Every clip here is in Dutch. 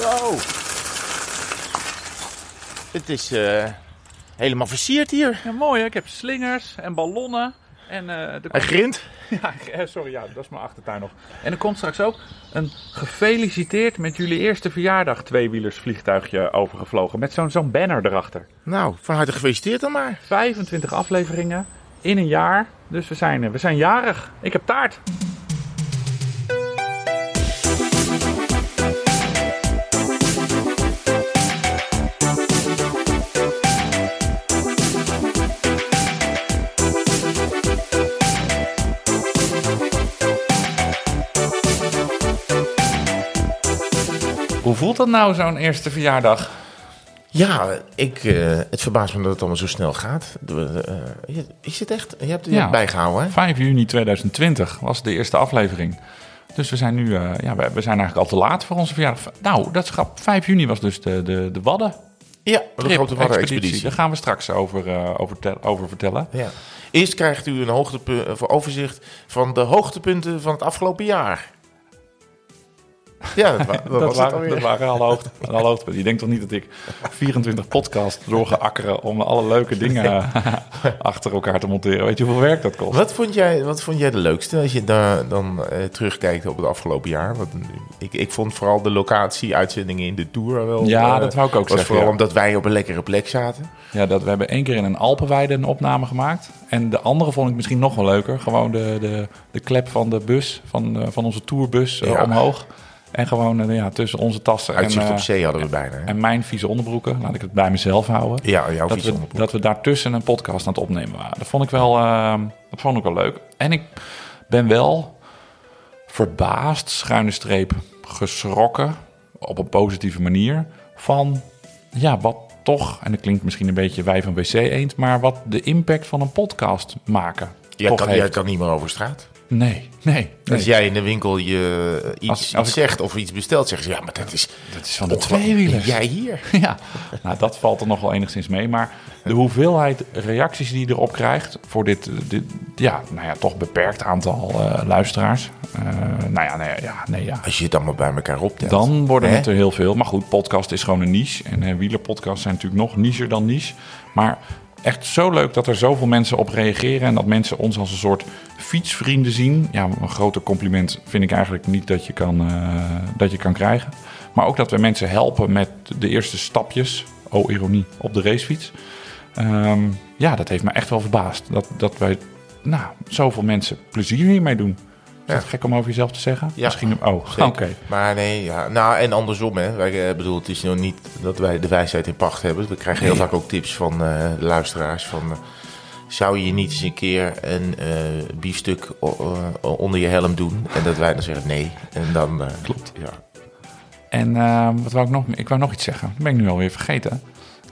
Zo. Het is eh, helemaal versierd hier. Ja, mooi hè. Ik heb slingers en ballonnen. En, eh, er Hij komt- grint. Ja, eh, sorry, ja, dat is mijn achtertuin nog. En er komt straks ook een gefeliciteerd met jullie eerste verjaardag tweewielers vliegtuigje overgevlogen. Met zo'n zo'n banner erachter. Nou, van harte gefeliciteerd dan maar. 25 afleveringen in een jaar. Dus we zijn, eh, we zijn jarig. Ik heb taart. Hoe voelt dat nou, zo'n eerste verjaardag? Ja, ik, eh, het verbaast me dat het allemaal zo snel gaat. Eh, is het echt? Je hebt het Ja. bijgehouden, hè? 5 juni 2020 was de eerste aflevering. Dus we zijn nu, eh, ja, we, we zijn eigenlijk al te laat voor onze verjaardag. Nou, dat is grap. 5 juni was dus de, de, de Wadden. Ja, de grote Wadden-expeditie. Daar gaan we straks over, over, over vertellen. Ja. Eerst krijgt u een hoogtepu- of overzicht van de hoogtepunten van het afgelopen jaar. Ja, dat, wa- dat Dat, waren, dat waren alle, hoogte, alle hoogtepunten. Je denkt toch niet dat ik 24 podcasts doorgeakkeren om alle leuke dingen achter elkaar te monteren? Weet je hoeveel werk dat kost? Wat vond, jij, wat vond jij de leukste als je daar dan eh, terugkijkt op het afgelopen jaar? Want, ik, ik vond vooral de locatie-uitzendingen in de Tour wel... Ja, eh, dat wou ik ook was zeggen, vooral ja. omdat wij op een lekkere plek zaten. Ja, dat, we hebben één keer in een Alpenweide een opname gemaakt. En de andere vond ik misschien nog wel leuker. Gewoon de, de, de klep van de bus, van, eh, van onze tourbus Ja. omhoog. En gewoon eh, ja, tussen onze tassen en, Uitzicht eh, op zee hadden we bijna. hè? en mijn vieze onderbroeken. Laat ik het bij mezelf houden. Ja, jouw dat, vieze we, onderbroek. dat we daartussen een podcast aan het opnemen waren. Dat vond ik wel, eh, dat vond ik wel leuk. En ik ben wel verbaasd, schuine streep, geschrokken op een positieve manier van ja, wat toch, en dat klinkt misschien een beetje wij van WC Eend, maar wat de impact van een podcast maken. Jij kan, jij kan niet meer over straat. Nee, nee. nee. Als jij in de winkel je eh, iets, Als- als iets zegt of iets bestelt, zeggen ze ja, maar dat is, Dat is van de tweewielers. Jij hier. Ja, nou, dat valt er nog wel enigszins mee. Maar de hoeveelheid reacties die je erop krijgt voor dit, dit ja, nou ja, toch beperkt aantal eh, luisteraars. Eh, nou ja, nee, ja, nee, ja. Als je het allemaal bij elkaar optelt. Dan worden Hè? het er heel veel. Maar goed, podcast is gewoon een niche. En eh, wielerpodcasts zijn natuurlijk nog nicher dan niche. Maar echt zo leuk dat er zoveel mensen op reageren. En dat mensen ons als een soort fietsvrienden zien. Ja, een groter compliment vind ik eigenlijk niet dat je kan, eh, dat je kan krijgen. Maar ook dat we mensen helpen met de eerste stapjes. Oh, ironie, op de racefiets. Ehm, ja, dat heeft me echt wel verbaasd. Dat, dat wij nou, zoveel mensen plezier hiermee doen. Is dat gek om over jezelf te zeggen? Ja, Misschien, oh, oké. Maar nee, ja. Nou, en andersom, hè. Wij, eh, bedoel, het is nog niet dat wij de wijsheid in pacht hebben. We krijgen heel vaak ook tips van eh, de luisteraars van... eh, zou je niet eens een keer een biefstuk onder je helm doen? En dat wij dan zeggen nee. En dan... Klopt. Ja. En eh, wat wou ik nog? Ik wou nog iets zeggen. Dat ben ik nu alweer vergeten.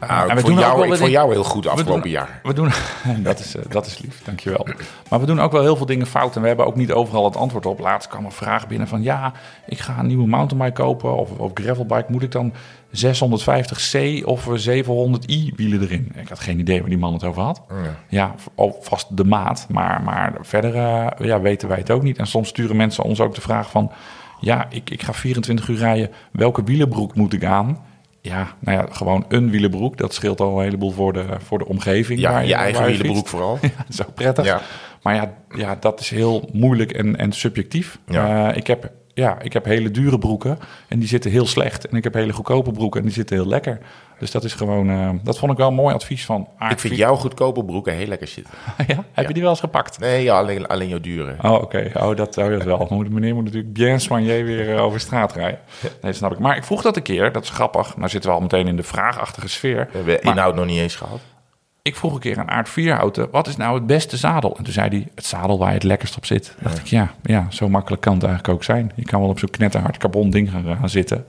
Nou, en we doen ook jou, wel ik jou heel goed afgelopen doen- jaar. We doen, dat, is, eh, dat is lief, dankjewel. Maar we doen ook wel heel veel dingen fout. En we hebben ook niet overal het antwoord op. Laatst kwam een vraag binnen van... ja, ik ga een nieuwe mountainbike kopen of, of gravelbike. Moet ik dan 650C of 700i wielen erin? Ik had geen idee waar die man het over had. Ja. Vast de maat. Maar, maar verder eh, ja, weten wij het ook niet. En soms sturen mensen ons ook de vraag van... ja, ik, ik ga 24 uur rijden. Welke wielenbroek moet ik aan? Ja, nou ja, gewoon een wielenbroek. Dat scheelt al een heleboel voor de, voor de omgeving. Ja, je eigen wielenbroek vooral. Ja, dat is ook prettig. Ja. Maar ja, ja, dat is heel moeilijk en, en subjectief. Ja. Eh, ik, heb, ja, ik heb hele dure broeken en die zitten heel slecht. En ik heb hele goedkope broeken en die zitten heel lekker. Dus dat is gewoon, eh, dat vond ik wel een mooi advies van Aard Ik vind jouw goedkope broeken heel lekker zitten. ja? Heb je die wel eens gepakt? Nee, ja, alleen, alleen jouw dure. Oh, oké. Oh, dat, oh, dat wel. De meneer moet natuurlijk bien soigné weer eh, over straat rijden. Nee, snap ik. Maar ik vroeg dat een keer, dat is grappig. Nou zitten we al meteen in de vraagachtige sfeer. We hebben Maar- inhoud nog niet eens gehad. Ik vroeg een keer aan Aard Vierhouten, wat is nou het beste zadel? En toen zei hij, het zadel waar je het lekkerst op zit. Dacht ik, ja, ja, zo makkelijk kan het eigenlijk ook zijn. Je kan wel op zo'n knetterhard carbon ding gaan, zitten.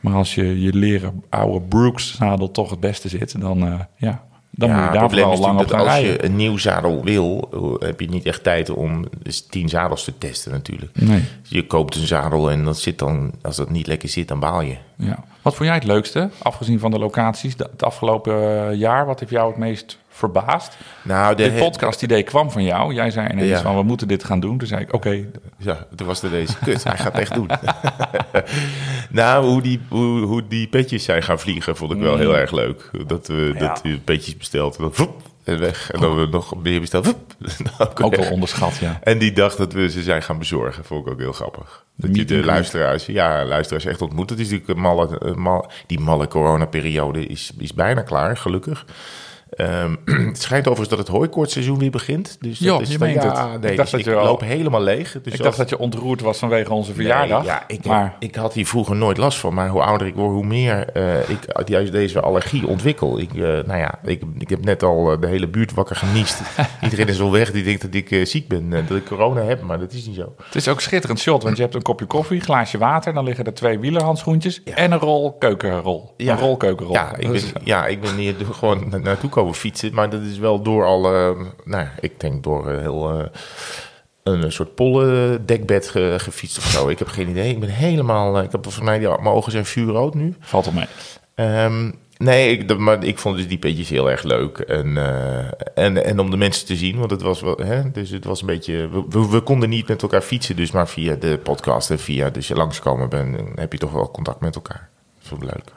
Maar als je je leren oude Brooks zadel toch het beste zit, dan, eh, ja, dan moet je daar vooral lang op gaan als rijden. je een nieuw zadel wil, heb je niet echt tijd om dus tien zadels te testen natuurlijk. Nee, Je koopt een zadel en dat zit dan, als dat niet lekker zit, dan baal je. ja. Wat vond jij het leukste, afgezien van de locaties, het afgelopen eh, jaar? Wat heeft jou het meest verbaasd? Nou, de Dit podcast-idee kwam van jou. Jij zei ineens Ja. van, we moeten dit gaan doen. Toen zei ik, oké, Ja, toen was er deze kut. Hij gaat het echt doen. nou, hoe die, hoe, hoe die petjes zijn gaan vliegen, vond ik wel heel erg leuk. Dat we Ja. dat we petjes besteld en dan voep, en weg. En dan we nog meer besteld. ook ook wel onderschat, ja. En die dag dat we ze zijn gaan bezorgen, vond ik ook heel grappig. Dat je de luisteraars, ja, luisteraars echt ontmoet. Dat is natuurlijk een malle, een mal, die malle coronaperiode is, is bijna klaar, gelukkig. Ehm, het schijnt overigens dat het hooikoortseizoen weer begint. Dus dat Jo, is je ja, het. Nee, Ik dus dacht dat ik je al- loop helemaal leeg. Dus Ik als- dacht dat je ontroerd was vanwege onze verjaardag. Nee, ja, ik, maar ik had hier vroeger nooit last van. Maar hoe ouder ik word, hoe meer eh, ik juist deze allergie ontwikkel. Ik, eh, nou ja, ik, ik heb net al eh, de hele buurt wakker geniest. Iedereen is al weg. Die denkt dat ik ziek ben. dat ik corona heb. Maar dat is niet zo. het is ook schitterend shot, want je hebt een kopje koffie, glaasje water, dan liggen er twee wielerhandschoentjes en een rol keukenrol. Ja. Een rolkeukenrol. Ja, ik ben, Dus- ja, ik ben hier gewoon na- naartoe komen fietsen. Maar dat is wel door al, eh, nou, ik denk door eh, heel... eh, een soort pollendekbed ge, gefietst of zo. Ik heb geen idee. Ik ben helemaal... eh, ik heb volgens mij... Ja, mijn ogen zijn vuurrood nu. Valt al mee. Ehm, nee, ik, dat- maar ik vond dus die petjes heel erg leuk. En, en, en om de mensen te zien, want het was wel, hè, dus het was een beetje, we, konden niet met elkaar fietsen, dus maar via de podcast en via, dus je langskomen bent, heb je toch wel contact met elkaar. Dat leuk.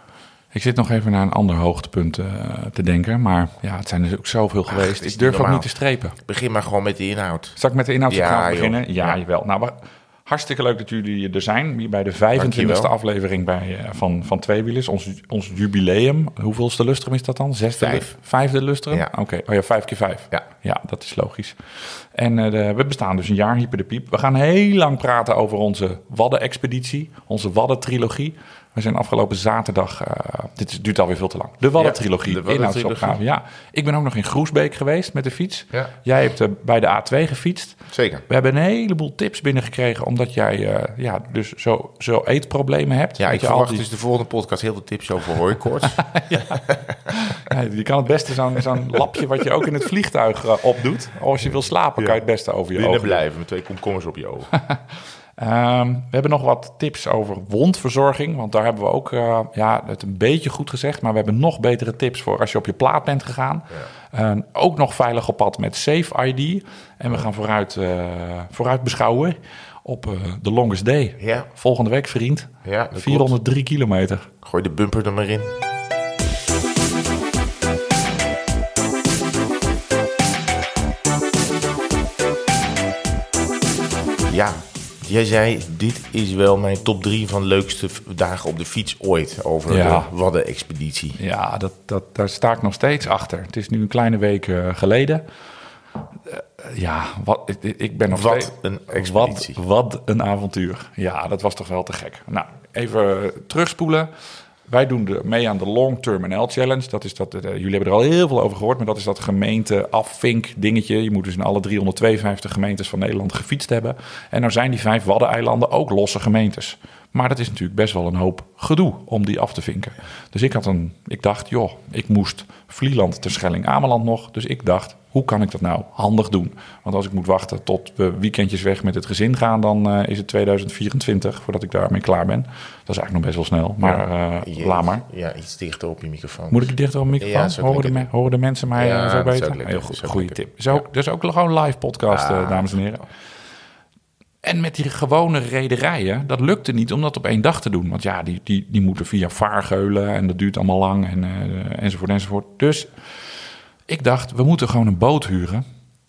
Ik zit nog even naar een ander hoogtepunt eh, te denken, maar ja, het zijn er ook zoveel geweest. Ik durf ook niet te strepen. Begin maar gewoon met de inhoud. Zal ik met de Ja, joh. beginnen? Ja, Ja. jawel. Nou, maar hartstikke leuk dat jullie er zijn. Hier bij de 25e Dankjewel. aflevering bij, eh, van, van Tweewielers. Ons, ons jubileum. Hoeveelste lustrum is dat dan? Zesde? Vijf. Vijfde lustrum? Ja. Oké. Oh ja, vijf keer vijf. Ja. Ja, dat is logisch. En eh, de- we bestaan dus een jaar, Hyper de Piep. We gaan heel lang praten over onze Wadden-expeditie. Onze Wadden-trilogie. We zijn afgelopen zaterdag... eh, dit duurt alweer veel te lang. De Wadden-trilogie. de Wadden-trilogie. inhoudsopgave. Ja. Ik ben ook nog in Groesbeek geweest met de fiets. Ja. Jij hebt eh, bij de A2 gefietst. Zeker. We hebben een heleboel tips binnengekregen, omdat jij eh, ja, dus zo, zo eetproblemen hebt. Ja, ik verwacht die- dus de volgende podcast heel veel tips over hooikoorts. Ja, je kan het beste zo'n zo'n lapje wat je ook in het vliegtuig opdoet. Als je wil slapen, kan je het beste over je Binnen ogen. blijven met twee komkommers op je ogen. Ehm, we hebben nog wat tips over wondverzorging. Want daar hebben we ook eh, ja, het een beetje goed gezegd. Maar we hebben nog betere tips voor als je op je plaat bent gegaan. Eh, ook nog veilig op pad met Safe ID. En we gaan vooruit, eh, vooruit beschouwen op eh, de longest day. Ja, Volgende week, vriend. ja dat 403 kilometer. Gooi de bumper er maar in. Ja, jij zei, dit is wel mijn top 3 van leukste dagen op de fiets ooit over Ja. de Wadden-expeditie. Ja, dat, dat, daar sta ik nog steeds achter. Het is nu een kleine week eh, geleden. Eh, ja, wat, ik, ik ben nog Wat steeds... een expeditie. Wat, wat een avontuur. Ja, dat was toch wel te gek. Nou, even terugspoelen. Wij doen mee aan de Long Term NL Challenge. Dat is dat, eh, jullie hebben er al heel veel over gehoord, maar dat is dat gemeente afvink dingetje. Je moet dus in alle 352 gemeentes van Nederland gefietst hebben. En nou zijn die vijf Waddeneilanden ook losse gemeentes. Maar dat is natuurlijk best wel een hoop gedoe om die af te vinken. Dus ik, had een, ik dacht, joh, ik moest Vlieland, Terschelling, Ameland nog. Dus ik dacht, hoe kan ik dat nou handig doen? Want als ik moet wachten tot we weekendjes weg met het gezin gaan... dan eh, is het 2024 voordat ik daarmee klaar ben. Dat is eigenlijk nog best wel snel, maar eh Jezus. laat maar. Ja, iets dichter op je microfoon. Moet ik dichter op mijn microfoon? Ja, horen, de me- horen de mensen mij Ja, eh, zo beter? Heel goed, goede lekker- tip. Zo, Dus ook gewoon live podcast, eh, Ah. dames en heren. En met die gewone rederijen, dat lukte niet om dat op één dag te doen. Want ja, die, die, die moeten via vaargeulen en dat duurt allemaal lang en, eh, enzovoort enzovoort. Dus ik dacht, we moeten gewoon een boot huren.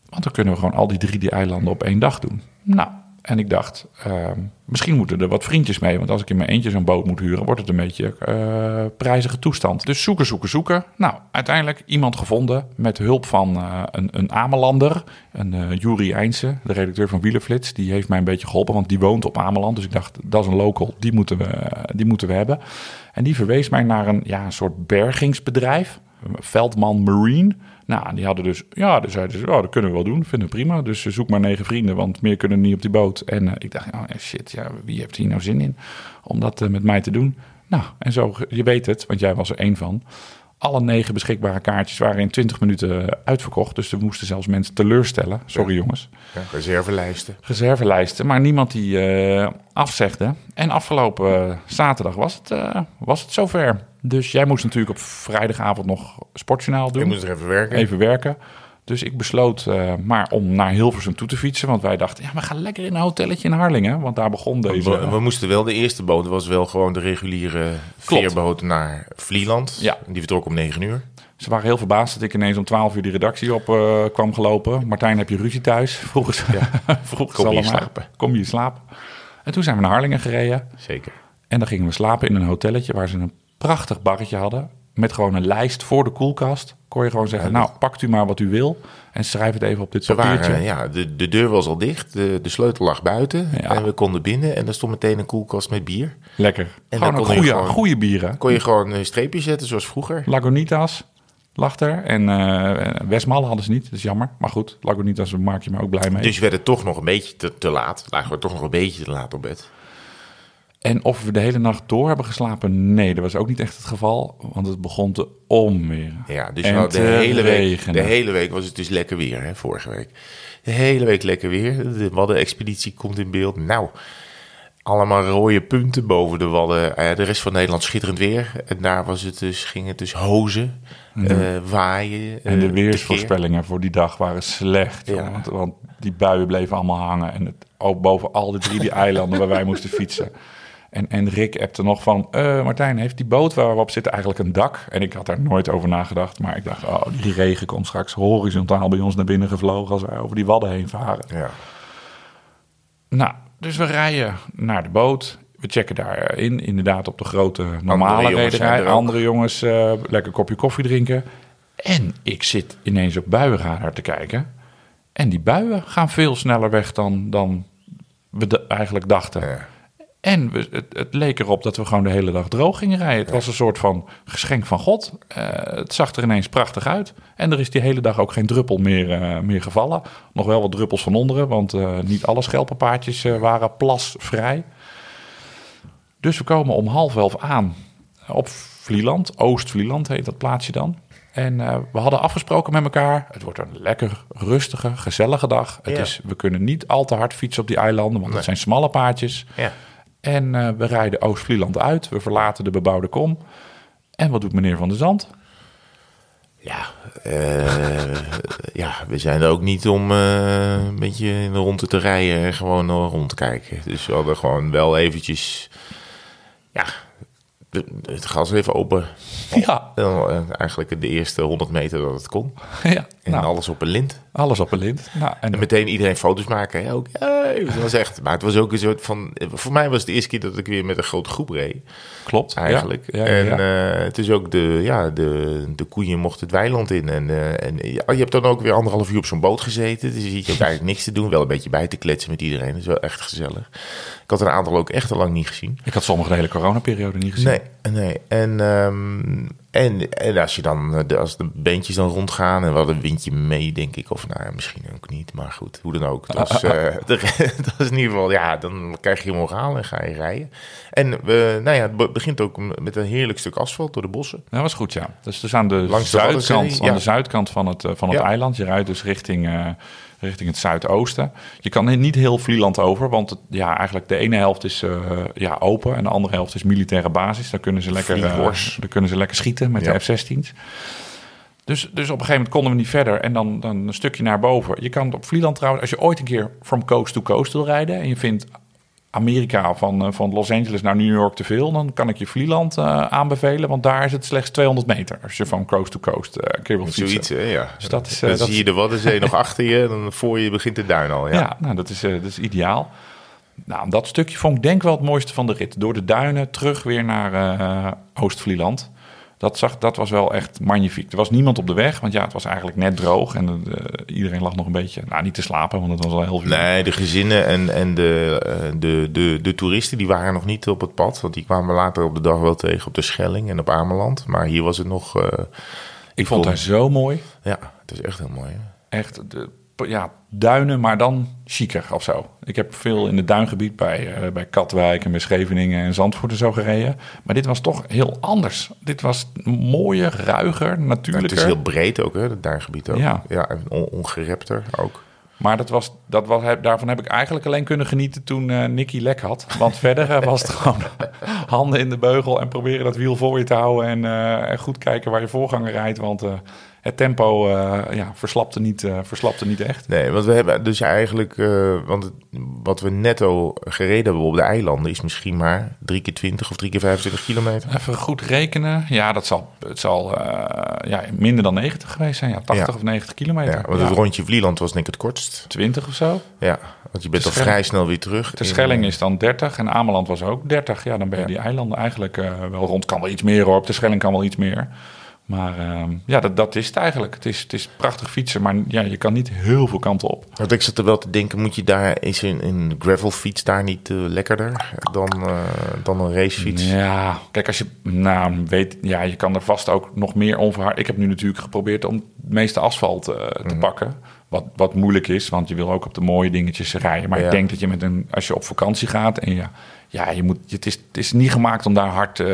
Want dan kunnen we gewoon al die drie die eilanden op één dag doen. Nou, en ik dacht, ehm, misschien moeten er wat vriendjes mee. Want als ik in mijn eentje zo'n boot moet huren, wordt het een beetje eh prijzige toestand. Dus zoeken, zoeken, zoeken. Nou, uiteindelijk iemand gevonden met hulp van eh, een, een Amelander. Een eh Juri Eindse, de redacteur van Wielerflits. Die heeft mij een beetje geholpen, want die woont op Ameland. Dus ik dacht, dat is een local, die moeten we, die moeten we hebben. En die verwees mij naar een, ja, een soort bergingsbedrijf. Veldman Marine. Nou, die hadden dus, ja, dus zeiden ze, oh, dat kunnen we wel doen, vinden prima. Dus zoek maar negen vrienden, want meer kunnen niet op die boot. En eh, ik dacht, oh shit, ja, wie heeft hier nou zin in om dat eh, met mij te doen? Nou, en zo, je weet het, want jij was er één van. Alle negen beschikbare kaartjes waren in 20 minuten uitverkocht. Dus we moesten zelfs mensen teleurstellen. Sorry jongens. Ja, reservelijsten. Reservelijsten, maar niemand die eh, afzegde. En afgelopen eh, zaterdag was het, eh, was het zover. Dus jij moest natuurlijk op vrijdagavond nog sportjournaal doen. Ik moest er even werken. Even werken. Dus ik besloot eh, maar om naar Hilversum toe te fietsen. Want wij dachten, ja, we gaan lekker in een hotelletje in Harlingen. Want daar begon deze... We, we moesten wel, de eerste boot was wel gewoon de reguliere Klopt. veerboot naar Vlieland. Ja. Die vertrok om 9 uur. Ze waren heel verbaasd dat ik ineens om 12 uur die redactie op eh, kwam gelopen. Martijn, heb je ruzie thuis? Vroegen ze, vroegen ze Kom je slapen? Kom je slapen? En toen zijn we naar Harlingen gereden. Zeker. En dan gingen we slapen in een hotelletje waar ze een prachtig barretje hadden. Met gewoon een lijst voor de koelkast. Kon je gewoon zeggen, nou, pakt u maar wat u wil. En schrijf het even op dit papiertje. waren, ja, de, de deur was al dicht, de, de sleutel lag buiten. Ja. En we konden binnen en er stond meteen een koelkast met bier. Lekker. dan gewoon een goede, gewoon- goede bieren. Kon je gewoon een streepje zetten zoals vroeger. Lagunitas lag er. En eh Westmalle hadden ze niet, dat is jammer. Maar goed, Lagunitas maak je me ook blij mee. Dus we werden toch nog een beetje te, te laat. Lagen we toch nog een beetje te laat op bed. En of we de hele nacht door hebben geslapen? Nee, dat was ook niet echt het geval. Want het begon te onweren. Ja, dus En de, hele week, de hele week was het dus lekker weer, hè, vorige week. De hele week lekker weer. De Wadden-expeditie komt in beeld. Nou, allemaal rode punten boven de Wadden. Eh, de rest van Nederland schitterend weer. En daar was het dus, ging het dus hozen, eh, waaien. En de eh, weersvoorspellingen voor die dag waren slecht. Ja. Want, want die buien bleven allemaal hangen. En het, ook boven al die drie die eilanden waar wij moesten fietsen. En, en Rick appte nog van... "Eh, Martijn, heeft die boot waar we op zitten eigenlijk een dak? En ik had daar nooit over nagedacht. Maar ik dacht, oh, die regen komt straks horizontaal bij ons naar binnen gevlogen... als wij over die wadden heen varen. Ja. Nou, dus we rijden naar de boot. We checken daarin, inderdaad op de grote normale jongens zijn rederij. er ook. Andere jongens eh, lekker een kopje koffie drinken. En ik zit ineens op buienradar te kijken. En die buien gaan veel sneller weg dan, dan we de- eigenlijk dachten. Ja. En we, het, het leek erop dat we gewoon de hele dag droog gingen rijden. Het was een soort van geschenk van God. Eh, het zag er ineens prachtig uit. En er is die hele dag ook geen druppel meer, eh, meer gevallen. Nog wel wat druppels van onderen, want eh, niet alle schelpenpaardjes waren plasvrij. Dus we komen om half elf aan op Vlieland. Oost-Vlieland heet dat plaatsje dan. En we hadden afgesproken met elkaar. Het wordt een lekker rustige, gezellige dag. Het Ja. is, we kunnen niet al te hard fietsen op die eilanden, want het zijn smalle paadjes. Ja. En eh, we rijden Oost-Vlieland uit. We verlaten de bebouwde kom. En wat doet meneer Van der Zand? Ja, eh, ja, we zijn er ook niet om eh, een beetje in de ronde te rijden en gewoon rond te kijken. Dus we hadden gewoon wel eventjes, ja, het gas even open. Ja, eigenlijk de eerste 100 meter dat het kon. ja En nou, alles op een lint. Alles op een lint. Nou, en En meteen iedereen foto's maken. Hè? Ook, hey, het was echt, maar het was ook een soort van... Voor mij was het de eerste keer dat ik weer met een grote groep reed. klopt. Eigenlijk. Ja, ja, en ja. eh, het is ook de, ja, de, de koeien mochten het weiland in. En, eh, en je hebt dan ook weer anderhalf uur op zo'n boot gezeten. Dus je ziet je ook eigenlijk niks te doen. Wel een beetje bij te kletsen met iedereen. Dat is wel echt gezellig. Ik had een aantal ook echt al lang niet gezien. Ik had sommige de hele coronaperiode niet gezien. Nee, nee. En, ehm, en, en als je dan, eh, als de beentjes dan rondgaan en we hadden een windje mee, denk ik. Of nou ja, misschien ook niet, maar goed, hoe dan ook. Dat was, eh, dat is in ieder geval, ja, dan krijg je moraal en ga je rijden. En we, nou ja, het be- begint ook met een heerlijk stuk asfalt door de bossen. Dat was goed, ja. Dus, dus aan de Langs zuidkant, aan ja. de zuidkant van het, eh, van het Ja. eiland. Je rijdt dus richting, richting het zuidoosten. Je kan niet heel Vlieland over, want het, ja, eigenlijk de ene helft is eh, ja, open en de andere helft is militaire basis. Daar kunnen ze lekker, eh, daar kunnen ze lekker schieten met Ja. de F-16's. Dus, dus op een gegeven moment konden we niet verder en dan, dan een stukje naar boven. Je kan op Vlieland trouwens, als je ooit een keer from coast to coast wil rijden en je vindt Amerika van, eh, van Los Angeles naar New York te veel, dan kan ik je Vlieland eh, aanbevelen, want daar is het slechts 200 meter als je van coast to coast een keer wil fietsen. Zoiets, hè, ja. Dus dat is, dan dat zie je de Waddenzee nog achter je, dan voor je begint de duin al. Ja. Ja, nou, dat, is, dat is ideaal. Nou, dat stukje vond ik denk wel het mooiste van de rit. Door de duinen terug weer naar Oost-Vlieland. Dat, zag, dat was wel echt magnifiek. Er was niemand op de weg, want ja, het was eigenlijk net droog. En eh, iedereen lag nog een beetje, nou niet te slapen, want het was al heel veel. Nee, de gezinnen en, en de, eh, de, de, de toeristen die waren nog niet op het pad. Want die kwamen later op de dag wel tegen op de Schelling en op Ameland. Maar hier was het nog... eh, ik vond haar zo mooi. Ja, het is echt heel mooi. Hè? Echt de ja, duinen, maar dan chiquer of zo. Ik heb veel in het duingebied bij, eh, bij Katwijk en bij Scheveningen en Zandvoort en zo gereden. Maar dit was toch heel anders. Dit was mooier, ruiger, natuurlijker. het is heel breed ook, hè, het duingebied ook. Ja. ja en on- ongerepter ook. Maar dat was, dat was, daarvan heb ik eigenlijk alleen kunnen genieten toen eh Nicky lek had. Want verder eh, was het gewoon handen in de beugel en proberen dat wiel voor je te houden. En, en goed kijken waar je voorganger rijdt. Want het tempo eh, ja, verslapte, niet, eh, verslapte niet echt. Nee, want we hebben dus eigenlijk, eh, want het- wat we netto gereden hebben op de eilanden is misschien maar drie keer 20 of drie keer 25 kilometer. Even goed rekenen. Ja, dat zal, het zal ja, minder dan 90 geweest zijn. Ja, 80 Ja. of 90 kilometer. Ja, want Ja, het rondje Vlieland was denk ik het kortst. 20 of zo. Ja, want je bent al vrij snel weer terug. De in, Schelling is dan 30 en Ameland was ook 30. Ja, dan ben je die eilanden eigenlijk wel rond. Kan wel iets meer hoor. Op de Schelling kan wel iets meer. Maar ehm, ja, dat, dat is het eigenlijk. Het is, het is prachtig fietsen, maar ja, je kan niet heel veel kanten op. Want ik zat er wel te denken, moet je daar, is een, een gravelfiets daar niet eh, lekkerder dan, eh, dan een racefiets? Ja, kijk, als je nou weet, ja, je kan er vast ook nog meer onverhard. Ik heb nu natuurlijk geprobeerd om meeste asfalt eh, Mhm. te pakken. Wat, wat moeilijk is, want je wil ook op de mooie dingetjes rijden. Maar Ja. ik denk dat je met een, als je op vakantie gaat en ja, ja je moet, het, is, het is niet gemaakt om daar hard eh,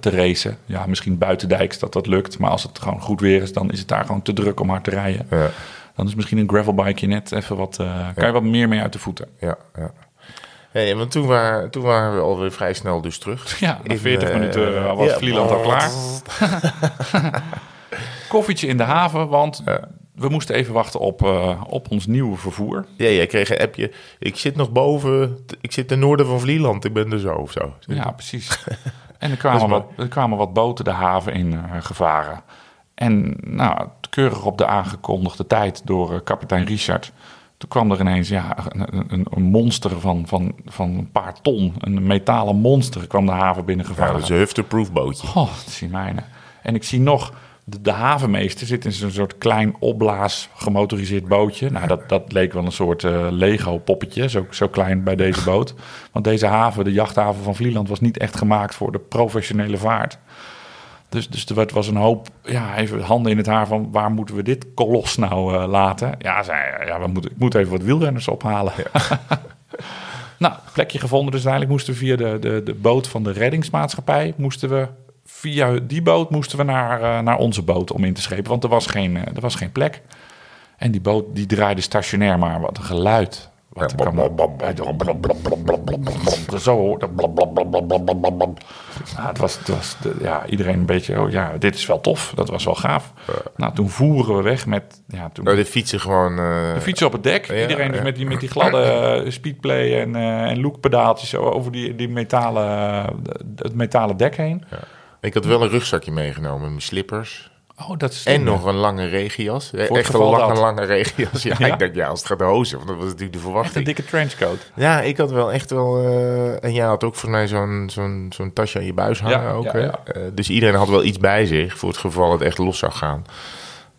te racen. Ja, misschien buitendijks dat dat lukt. Maar als het gewoon goed weer is, dan is het daar gewoon te druk om hard te rijden. Ja, Dan is misschien een gravelbike net even wat, eh, kan je wat meer mee uit de voeten. ja, ja. Hey, want toen waren, toen waren we alweer vrij snel dus terug. Ja, na In, 40 eh, minuten was. Vlieland al klaar. Koffietje in de haven, want we moesten even wachten op, eh, op ons nieuwe vervoer. Ja, jij kreeg een appje. Ik zit nog boven, ik zit ten noorden van Vlieland, ik ben er zo of zo. Ja, precies. En er kwamen, wat, er kwamen wat boten de haven in eh, gevaren. En nou, keurig op de aangekondigde tijd door eh, kapitein Richard. Toen kwam er ineens ja, een, een, monster van, van, van een paar ton. Een metalen monster kwam de haven binnengevaren. Ja, dat is een hufterproof bootje. Oh, dat is mijne. En ik zie nog, de, de havenmeester zit in zo'n soort klein opblaas gemotoriseerd bootje. Nou, dat, dat leek wel een soort eh, Lego poppetje, zo, zo klein bij deze boot. Want deze haven, de jachthaven van Vlieland, was niet echt gemaakt voor de professionele vaart. Dus, dus er was een hoop, ja, even handen in het haar van waar moeten we dit kolos nou eh, laten? Ja, zei, ja we moeten, ik moet even wat wielrenners ophalen. nou, plekje gevonden. Dus uiteindelijk moesten we via de, de, de boot van de reddingsmaatschappij, moesten we via die boot moesten we naar, eh, naar onze boot om in te schepen. Want er was geen, eh, er was geen plek. En die boot die draaide stationair, maar wat een geluid. Wat er. Zo. Nou, het was, het was de- ja, iedereen een beetje, oh ja, dit is wel tof. Dat was wel gaaf. Nou, toen voeren we weg met, ja, toen Nou, de fietsen gewoon... eh, de fietsen op het dek. Iedereen dus met, die, met die gladde eh, speedplay en, eh en lookpedaaltjes over die, die metalen, eh, het metalen dek heen. Ik had wel een rugzakje meegenomen, mijn slippers. Oh, dat is En nog een lange regenjas. Echt een lange, dat. lange regenjas. Ja, Ja? ik dacht, ja, als het gaat hozen, want dat was natuurlijk de echt een verwachting. dikke trenchcoat. Ja, ik had wel echt wel... eh, en jij had ook voor mij zo'n zo'n zo'n tasje aan je buis hangen Ja, ook. ja, hè? ja. Eh, dus iedereen had wel iets bij zich voor het geval het echt los zou gaan.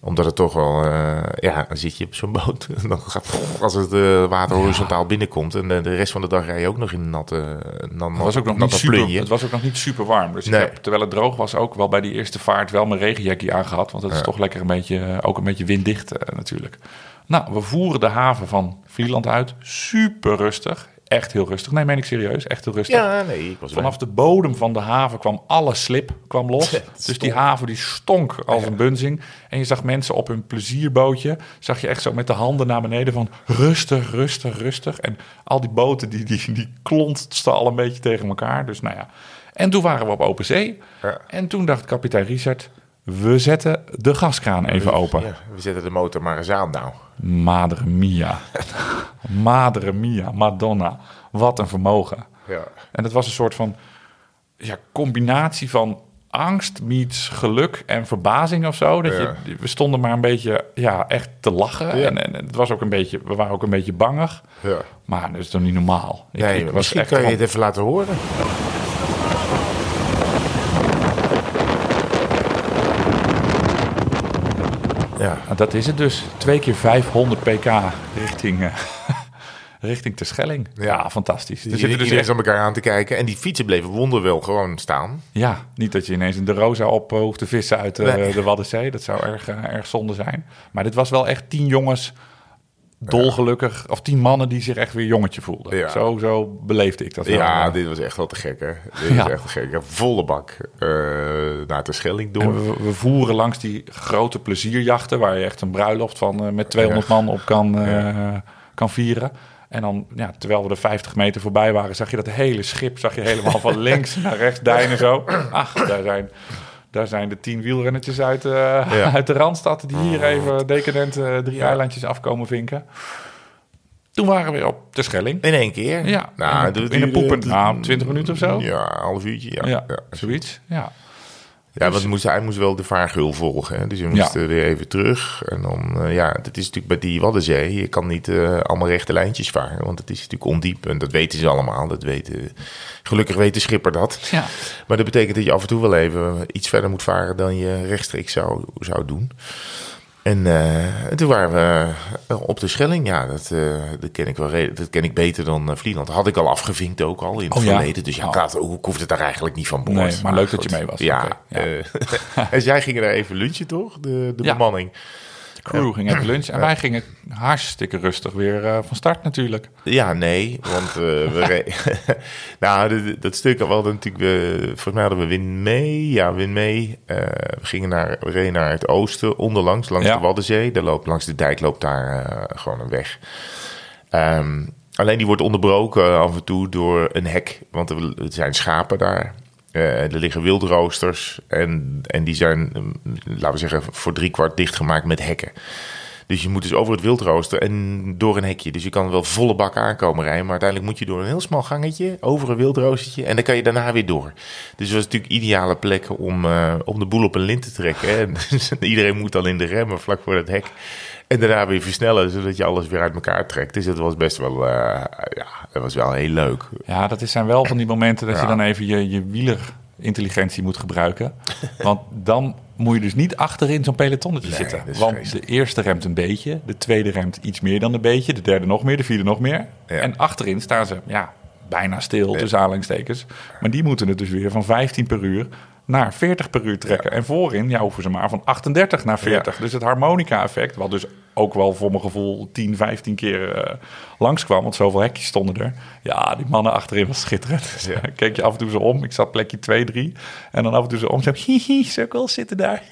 Omdat het toch wel... eh, ja, dan zit je op zo'n boot. En dan gaat, als het eh, water horizontaal binnenkomt... en de, de rest van de dag rij je ook nog in een natte, dan Het was, ook nog niet super, plunje. het was ook nog niet super warm. Dus Nee. ik heb, terwijl het droog was, ook wel bij die eerste vaart wel mijn regenjackie aangehad. Want dat is toch lekker een beetje, ook een beetje winddicht eh, natuurlijk. Nou, we voeren de haven van Vlieland uit. Super rustig. Echt heel rustig. Nee, meen ik serieus. Echt heel rustig. Ja, nee, ik was Vanaf de bodem van de haven kwam alle slip kwam los. Dus die haven die stonk als een bunzing. En je zag mensen op hun plezierbootje. Zag je echt zo met de handen naar beneden van rustig, rustig, rustig. En al die boten die, die, die klontsten al een beetje tegen elkaar. Dus nou ja. En toen waren we op open zee. Ja. En toen dacht kapitein Richard... We zetten de gaskraan even open. Ja, we zetten de motor maar eens aan nou. Madre mia. Madre mia. Madonna. Wat een vermogen. Ja. En het was een soort van ja, combinatie van angst meets geluk en verbazing of zo. Dat Ja. je, we stonden maar een beetje ja, echt te lachen. Ja. En, en het was ook een beetje, we waren ook een beetje bangig. ja. Maar dat is toch niet normaal? Ik, Nee, ik was misschien echt kan je het even laten horen. Ja, Nou, dat is het dus. Twee keer 500 pk richting, eh, richting Terschelling. Ja, Ja. fantastisch. dus Er zitten dus iedereen echt, aan elkaar aan te kijken. En die fietsen bleven wonderwel gewoon staan. ja, niet dat je ineens een de Rosa op eh, hoeft te vissen uit eh, Nee. de Waddenzee. Dat zou erg, erg zonde zijn. Maar dit was wel echt tien jongens dolgelukkig, of tien mannen die zich echt weer jongetje voelden. Ja. Zo, zo beleefde ik dat wel. Ja, dit was echt wel te gek, hè. Dit Ja. was echt te gek. hè. Volle bak eh, naar de Schelling door. En we, we voeren langs die grote plezierjachten... waar je echt een bruiloft van eh, met 200 man op kan, eh, kan vieren. En dan, ja, terwijl we er 50 meter voorbij waren... zag je dat hele schip zag je helemaal van links naar rechts deinen zo. Ach, daar zijn, daar zijn de tien wielrennetjes uit, eh, Ja. uit de Randstad... die hier even decadent eh, drie eilandjes afkomen vinken. Toen waren we op de Schelling. In één keer? Ja, nou, in een- dat in poepen. Nou, 20 minuten of zo? Ja, een half uurtje, ja. Ja, ja. zoiets. Ja. Ja, want moest, hij moest wel de vaargeul volgen. Hè? Dus je moest Ja. eh, weer even terug. En dan, eh, ja, dat is natuurlijk bij die Waddenzee. Je kan niet eh, allemaal rechte lijntjes varen. Want het is natuurlijk ondiep. En dat weten ze allemaal. Dat weten, gelukkig weet de schipper dat. ja. Maar dat betekent dat je af en toe wel even iets verder moet varen dan je rechtstreeks zou, zou doen. En eh, toen waren we eh, op de Schelling. Ja, dat, eh, dat, ken ik wel dat ken ik beter dan uh, Vlieland. Had ik al afgevinkt ook al in het Oh, ja? verleden. Dus ja, Oh. ik, had, ook- ik hoefde het daar eigenlijk niet van boord. Nee, maar leuk dat je mee was. Ja. Ja. en zij gingen daar even lunchen, toch? De, de Ja. bemanning. Crew ging even lunchen. En wij gingen hartstikke rustig weer eh, van start natuurlijk. Ja, nee, want eh, we nou, dat, dat stuk we hadden natuurlijk, we, volgens mij hadden we win mee, ja, win mee. Eh, we gingen naar, we reden naar het oosten, onderlangs, langs Ja. de Waddenzee. Daar loopt, langs de dijk loopt daar gewoon een weg. Ehm, alleen die wordt onderbroken af en toe door een hek, want er zijn schapen daar. Eh, er liggen wildroosters en, en die zijn, mm, laten we zeggen, voor driekwart dichtgemaakt met hekken. Dus je moet dus over het wildrooster en door een hekje. Dus je kan wel volle bak aankomen rijden. Maar uiteindelijk moet je door een heel smal gangetje, over een wildroostertje. En dan kan je daarna weer door. Dus dat was natuurlijk ideale plek om, eh, om de boel op een lint te trekken. Dus iedereen moet dan in de remmen vlak voor het hek. En daarna weer versnellen, zodat je alles weer uit elkaar trekt. Dus dat was best wel, eh, ja, dat was wel heel leuk. Ja, dat zijn wel van die momenten dat je dan even je, je wielerintelligentie moet gebruiken. Want dan moet je dus niet achterin zo'n pelotonnetje Nee, zitten. Want vreselijk. de eerste remt een beetje, de tweede remt iets meer dan een beetje, de derde nog meer, de vierde nog meer. Ja. En achterin staan ze ja, bijna stil, tussen aanhalingstekens. Maar die moeten het dus weer van 15 per uur naar 40 per uur trekken. En voorin ja, hoeven ze maar van 38 naar 40. Ja. Dus het harmonica-effect, wat dus ook wel voor mijn gevoel 10, 15 keer eh, langskwam, want zoveel hekjes stonden er. Ja, die mannen achterin was schitterend. Dus, Ja. Keek je af en toe zo om. Ik zat plekje 2, 3. En dan af en toe zo om. Zo, hihi, sukkels zitten daar.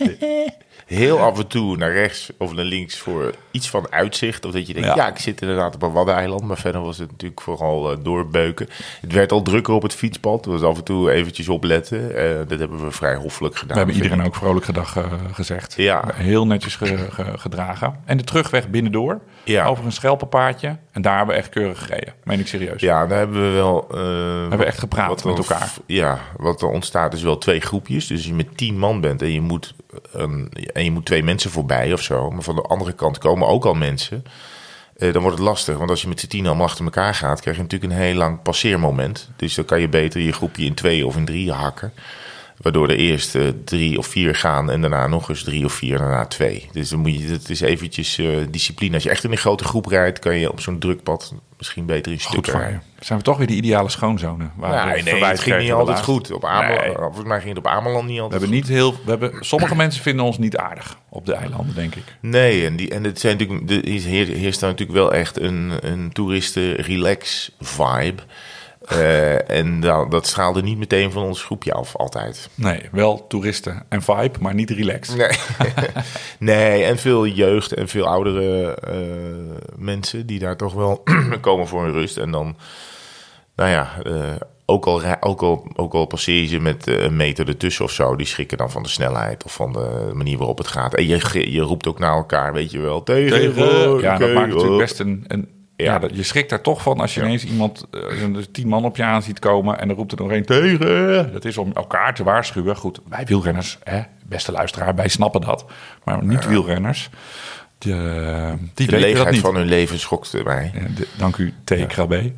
Heel af en toe naar rechts of naar links voor iets van uitzicht. Of dat je denkt, Ja. ja, ik zit inderdaad op een waddeneiland. Maar verder was het natuurlijk vooral eh, doorbeuken. Het werd al drukker op het fietspad. Dus af en toe eventjes opletten. Eh, dat hebben we vrij hoffelijk gedaan. We hebben iedereen ik. ook vrolijk gedag eh, gezegd. Ja. Heel netjes ge- ge- gedragen. En de terugweg binnendoor. Ja. Over een schelpenpaardje. En daar hebben we echt keurig gereden. Meen ik serieus. Ja, daar hebben we wel... hebben we echt gepraat met elkaar. Ja, wat er ontstaat is wel twee groepjes. Dus als je met tien man bent en je moet, een, en je moet twee mensen voorbij of zo. Maar van de andere kant komen ook al mensen. eh, dan wordt het lastig. Want als je met z'n tien allemaal achter elkaar gaat, krijg je natuurlijk een heel lang passeermoment. Dus dan kan je beter je groepje in twee of in drie hakken. Waardoor de eerste drie of vier gaan en daarna nog eens drie of vier en daarna twee. Dus dan moet je, het is eventjes eh, discipline. Als je echt in een grote groep rijdt, kan je op zo'n drukpad misschien beter in stukken rijden. Zijn we toch weer die ideale schoonzone? Waar we Nee, het ging niet altijd laatst. goed. Op Ameland, Nee. Volgens mij ging het op Ameland niet We altijd hebben goed. niet heel... We hebben, sommige mensen vinden ons niet aardig op de eilanden, denk ik. Nee, en, die, en het zijn natuurlijk, er is- heer- heerst daar natuurlijk wel echt een, een toeristen-relax-vibe. Eh, en dat, dat straalde niet meteen van ons groepje af, altijd. Nee, wel toeristen en vibe, maar niet relaxed. Nee. nee, en veel jeugd en veel oudere eh, mensen die daar toch wel komen voor hun rust. En dan, nou ja, eh, ook, al, ook, al, ook al passeer je ze met een meter ertussen of zo, die schrikken dan van de snelheid of van de manier waarop het gaat. En je, je roept ook naar elkaar, weet je wel, tegen. Tegen, ja, dat oké, maakt natuurlijk best een... een ja. Je schrikt daar toch van als je ineens iemand, zo'n tien man op je aan ziet komen en dan roept er nog één tegen. Dat is om elkaar te waarschuwen. Goed, wij wielrenners, hè, beste luisteraar, wij snappen dat. Maar niet wielrenners, die, eh, die De leegheid niet. van hun leven schokte mij. De- dank u, T. Krabbe.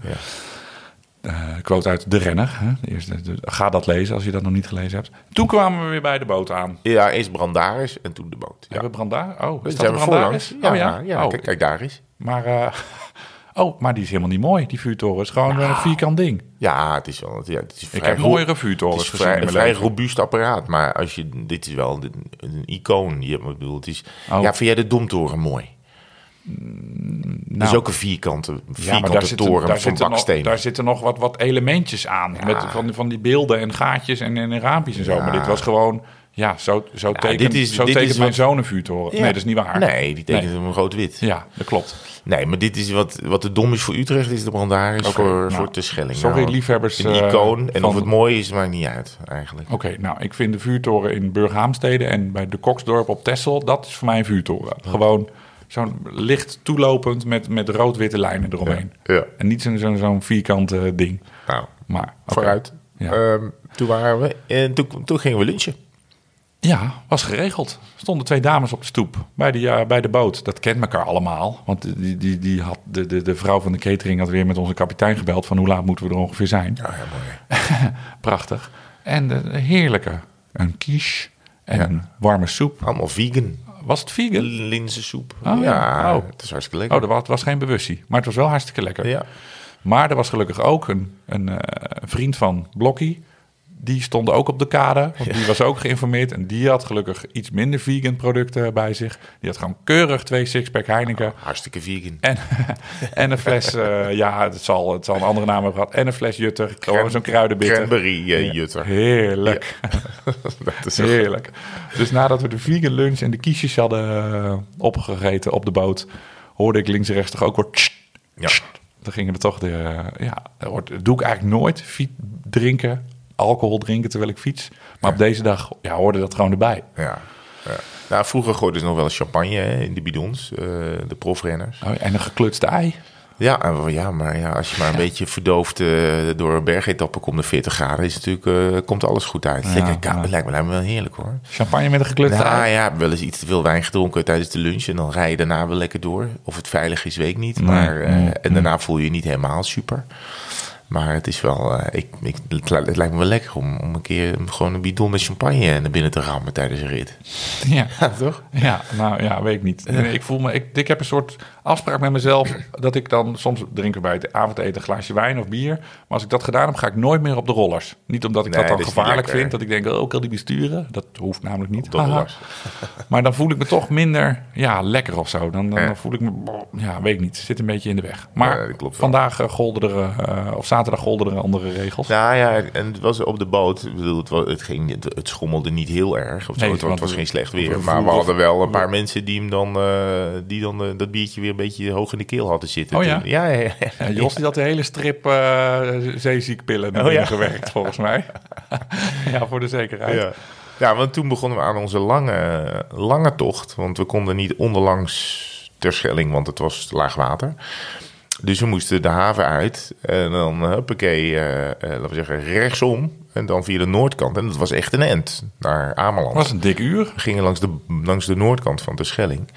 Eh, quote uit De Renner. Hè? De de- ga dat lezen als je dat nog niet gelezen hebt. Toen kwamen we weer bij de boot aan. Ja, eerst Brandaris en toen de boot. Ja. Hebben we Brandaar? Oh, is dat zijn de we Brandaris? voorlangs. Ja, oh ja, ja. Oh, kijk, kijk daar eens. Maar, eh, oh, maar die is helemaal niet mooi, die vuurtoren. Het is gewoon een vierkant ding. Ja, het is wel. Ja, het is Ik vrij heb ro- mooiere Het vuurtorens is gezien vrij, een vrij robuust apparaat, maar als je, dit is wel een, een icoon. Je, ik bedoel, het is, Oh. Ja, vind jij de Domtoren mooi? Dat is Nou, ook een vierkante, vierkante maar daar zitten, toren daar, van nog, baksteen. daar zitten nog wat, wat elementjes aan. Met van, van die beelden en gaatjes en, en raampjes en zo. Ja. Maar dit was gewoon... Ja, zo, zo tekent, dit is- zo dit tekent is mijn wat- zoon een vuurtoren. Ja. Nee, dat is niet waar. Nee, die tekent Nee. hem rood-wit. Ja, dat klopt. Nee, maar dit is wat, wat de dom is voor Utrecht, is de brandhaar is Oké, voor, nou, voor de Schelling. sorry, Nou, liefhebbers, Een eh, icoon. En of het mooi is, maakt niet uit, eigenlijk. Oké, nou, ik vind de vuurtoren in Burghaamstede en bij de Koksdorp op Texel, dat is voor mij een vuurtoren. Gewoon zo'n licht toelopend met, met rood-witte lijnen eromheen. Ja. En niet zo'n zo'n zo'n vierkant eh, ding. Nou, Maar, vooruit. Ehm, toen waren we, en toen, toen gingen we lunchen. Ja, was geregeld. Er stonden twee dames op de stoep bij de, bij de boot. Dat kent elkaar allemaal. Want die, die, die had, de, de, de vrouw van de catering had weer met onze kapitein gebeld... van hoe laat moeten we er ongeveer zijn. Ja, ja mooi. Prachtig. En de, de heerlijke, een quiche en Ja. een warme soep. Allemaal vegan. Was het vegan? Linzensoep. Oh, ja. Oh. het is hartstikke lekker. Oh, er was, geen bewustie. Maar het was wel hartstikke lekker. Ja. Maar er was gelukkig ook een, een eh, vriend van Blokkie. Die stond ook op de kade. Want die was ook geïnformeerd. En die had gelukkig iets minder vegan producten bij zich. Die had gewoon keurig twee sixpack Heineken. Hartstikke vegan. En, en een fles, eh, ja, het zal, het zal een andere naam hebben gehad. En een fles Jutter. Gewoon zo'n kruidenbitter. Cranberry eh, jutter. Heerlijk. Dat is Heerlijk. Dus nadat we de vegan lunch en de kiesjes hadden eh, opgegeten op de boot, hoorde ik links en rechts toch ook weer. tssst, Ja. tssst. Dan gingen er toch de. ja, dat doe ik eigenlijk nooit. Fiet, drinken, alcohol drinken terwijl ik fiets. Maar op deze dag ja, hoorde dat gewoon erbij. Ja. ja. Nou, vroeger gooiden ze nog wel eens champagne hè, in de bidons, eh, de profrenners. Oh, en een geklutste ei. Ja, en- ja, maar ja, als je maar een beetje verdoofd eh, door een bergetappe komt naar 40 graden, is natuurlijk, eh, komt alles goed uit. Ja, Lekker koud. ja. Het lijkt me, lijkt me wel heerlijk hoor. Champagne met een geklutste Nou ei. ja, wel eens iets te veel wijn gedronken tijdens de lunch en dan rij je daarna wel lekker door. Of het veilig is, weet ik niet. Maar, eh, nee, en daarna voel je je niet helemaal super. Maar het is wel, eh, ik, ik, het, li- het lijkt me wel lekker om, om een keer gewoon een bidon met champagne naar binnen te rammen tijdens een rit. Ja. Ja, toch? Ja, nou ja, weet ik niet. Nee, Ik voel me, ik, ik heb een soort afspraak met mezelf dat ik dan soms drinken bij het avondeten een glaasje wijn of bier. Maar als ik dat gedaan heb, ga ik nooit meer op de rollers. Niet omdat ik Nee, dat dan dat gevaarlijk vind, dat ik denk, oh, ik wil die besturen. Dat hoeft namelijk niet. de rollers. Maar dan voel ik me toch minder ja, lekker of zo. Dan, dan, Ja. voel ik me, ja, weet ik niet, zit een beetje in de weg. Maar Ja, vandaag eh, golden er, eh, of zaterdag golden er andere regels. Nou ja, en het was op de boot. Ik bedoel, het, was, het, ging, het, het schommelde niet heel erg. Of zo. Nee, het, was- het geen slecht we weer. Maar we hadden wel een paar mensen die hem dan, eh, die dan eh, dat biertje weer een beetje hoog in de keel hadden zitten. Oh ja? Toen- ja, ja, ja. Ja, Jos die had de hele strip eh zeeziekpillen naar Oh, ja? gewerkt, volgens mij. ja, voor de zekerheid. Ja. ja, want toen begonnen we aan onze lange, lange tocht. Want we konden niet onderlangs ter Schelling, want het was laag water. Dus we moesten de haven uit en dan, huppakee, eh, laten we zeggen, rechtsom. En dan via de noordkant. En dat was echt een end naar Ameland. Dat was een dik uur. We gingen langs de, langs de noordkant van de Schelling.